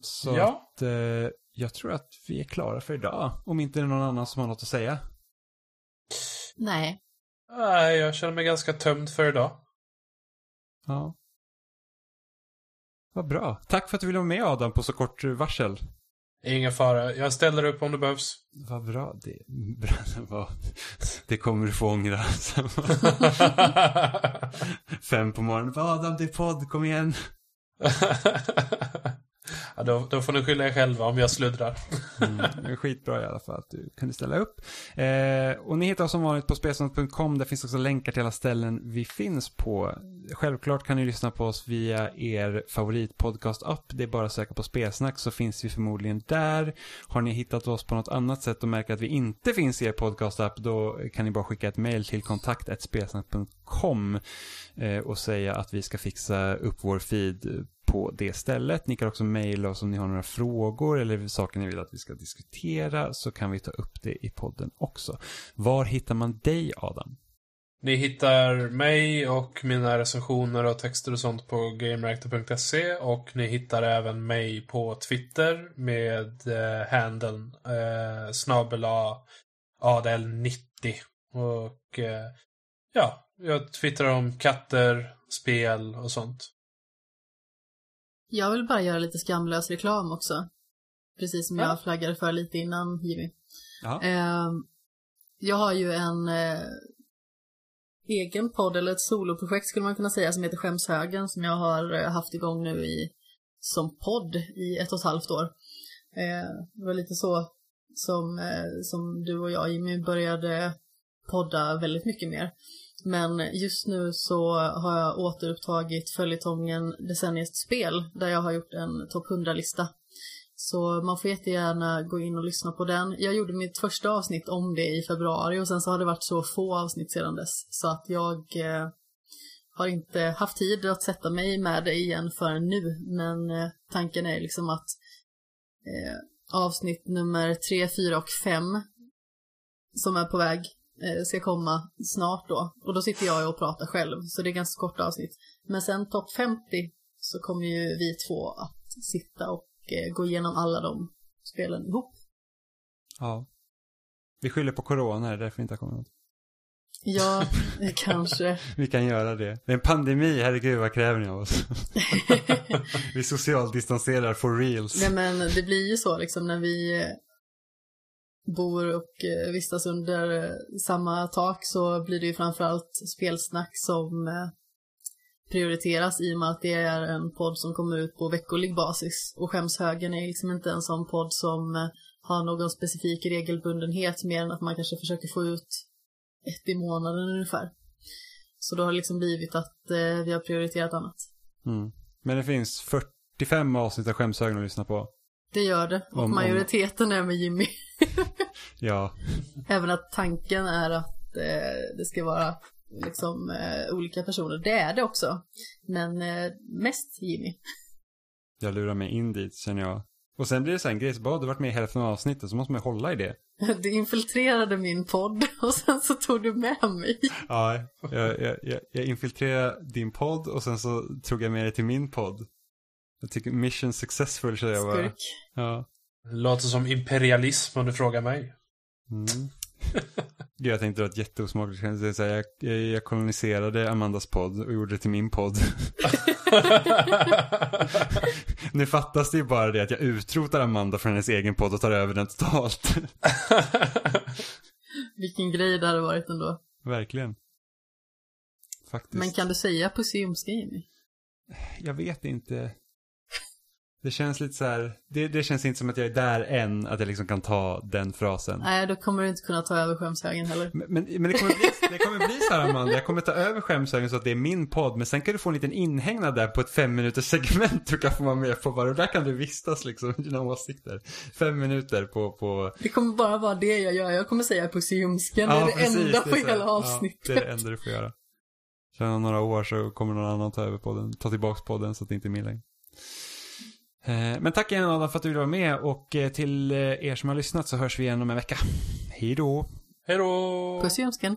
Så ja. att eh, jag tror att vi är klara för idag. Om inte det är någon annan som har något att säga. Nej. Nej, jag känner mig ganska tömd för idag. Ja. Vad bra. Tack för att du ville vara med Adam på så kort varsel. Ingen fara. Jag ställer upp om det behövs. Vad bra. Det, bra. det kommer du få ångra. Fem på morgonen. Adam, det är podd. Kom igen. ja, då, då får ni skylla er själva om jag sluddrar. mm, det är skitbra i alla fall att du kunde ställa upp. Eh, och ni hittar oss som vanligt på spelsnack.com. Där finns också länkar till alla ställen vi finns på. Självklart kan ni lyssna på oss via er favoritpodcast-app. Det är bara att söka på spelsnack så finns vi förmodligen där. Har ni hittat oss på något annat sätt och märker att vi inte finns i er podcast-app då kan ni bara skicka ett mail till kontakt.spelsnack.com Eh, och säga att vi ska fixa upp vår feed på det stället. Ni kan också mejla oss om ni har några frågor eller saker ni vill att vi ska diskutera så kan vi ta upp det i podden också. Var hittar man dig Adam? Ni hittar mig och mina recensioner och texter och sånt på gamereactor.se och ni hittar även mig på Twitter med eh, handeln eh, snabela adl90 och eh, ja, jag twittrar om katter, spel och sånt. Jag vill bara göra lite skamlös reklam också. Precis som ja. jag flaggade för lite innan Jimmy. Eh, jag har ju en eh, egen podd, eller ett soloprojekt skulle man kunna säga, som heter Skämshögen, som jag har eh, haft igång nu i, som podd i ett och ett halvt år. Eh, det var lite så som, eh, som du och jag, Jimmy, började podda väldigt mycket mer. Men just nu så har jag återupptagit följetongen Decenniets spel där jag har gjort en topp 100-lista. Så man får jättegärna gå in och lyssna på den. Jag gjorde mitt första avsnitt om det i februari och sen så har det varit så få avsnitt sedan dess. Så att jag eh, har inte haft tid att sätta mig med det igen förrän nu. Men eh, tanken är liksom att eh, avsnitt nummer 3, 4 och 5 som är på väg ska komma snart då. Och då sitter jag och pratar själv, så det är ganska korta avsnitt. Men sen topp 50 så kommer ju vi två att sitta och eh, gå igenom alla de spelen ihop. Ja. Vi skyller på corona, det är därför vi inte har kommit något. Ja, kanske. vi kan göra det. Det är en pandemi, herregud vad kräver ni av oss? vi socialdistanserar for reals. Nej men det blir ju så liksom när vi bor och eh, vistas under eh, samma tak så blir det ju framförallt spelsnack som eh, prioriteras i och med att det är en podd som kommer ut på veckolig basis. Och Skämshögen är liksom inte en sån podd som har någon specifik regelbundenhet mer än att man kanske försöker få ut ett i månaden ungefär. Så då har det liksom blivit att vi har prioriterat annat. Mm. Men det finns 45 avsnitt av Skämshögen att lyssna på. Det gör det. Och om, majoriteten om... är med Jimmy. ja. Även att tanken är att eh, det ska vara liksom eh, olika personer. Det är det också. Men eh, mest Jimmy. Jag lurar mig in dit känner jag. Och sen blir det så här en grej, så bara du varit med i hälften av avsnittet så måste man hålla i det. Du infiltrerade min podd och sen så tog du med mig. Ja, jag, jag, jag, jag infiltrerade din podd och sen så tog jag med dig till min podd. Jag tycker mission successful säger jag bara. Skurk. Ja. Låter som imperialism om du frågar mig. Mm. jag tänkte att det var jätteosmakligt. Jag, jag, jag koloniserade Amandas podd och gjorde det till min podd. nu fattas det ju bara det att jag utrotar Amanda från hennes egen podd och tar över den totalt. Vilken grej det hade varit ändå. Verkligen. Faktiskt. Men kan du säga pussy Jimmy? Jag vet inte. Det känns lite så här, det, det, känns inte som att jag är där än, att jag liksom kan ta den frasen. Nej, då kommer du inte kunna ta över skämshögen heller. Men, men, men det, kommer bli, det kommer bli så här Amanda, jag kommer ta över skämshögen så att det är min podd, men sen kan du få en liten inhägnad där på ett fem minuters segment du kan få vara med på bara, och där kan du vistas liksom, dina åsikter. Fem minuter på, på... Det kommer bara vara det jag gör, jag kommer säga ljumsken, ja, det är det precis, enda på hela avsnittet. Ja, det är det enda du får göra. Sen om några år så kommer någon annan ta över podden, ta tillbaks podden så att det inte är min längre. Eh, men tack igen Adam för att du vara med och eh, till eh, er som har lyssnat så hörs vi igen om en vecka. Hej då! Hej då! Puss i önskan.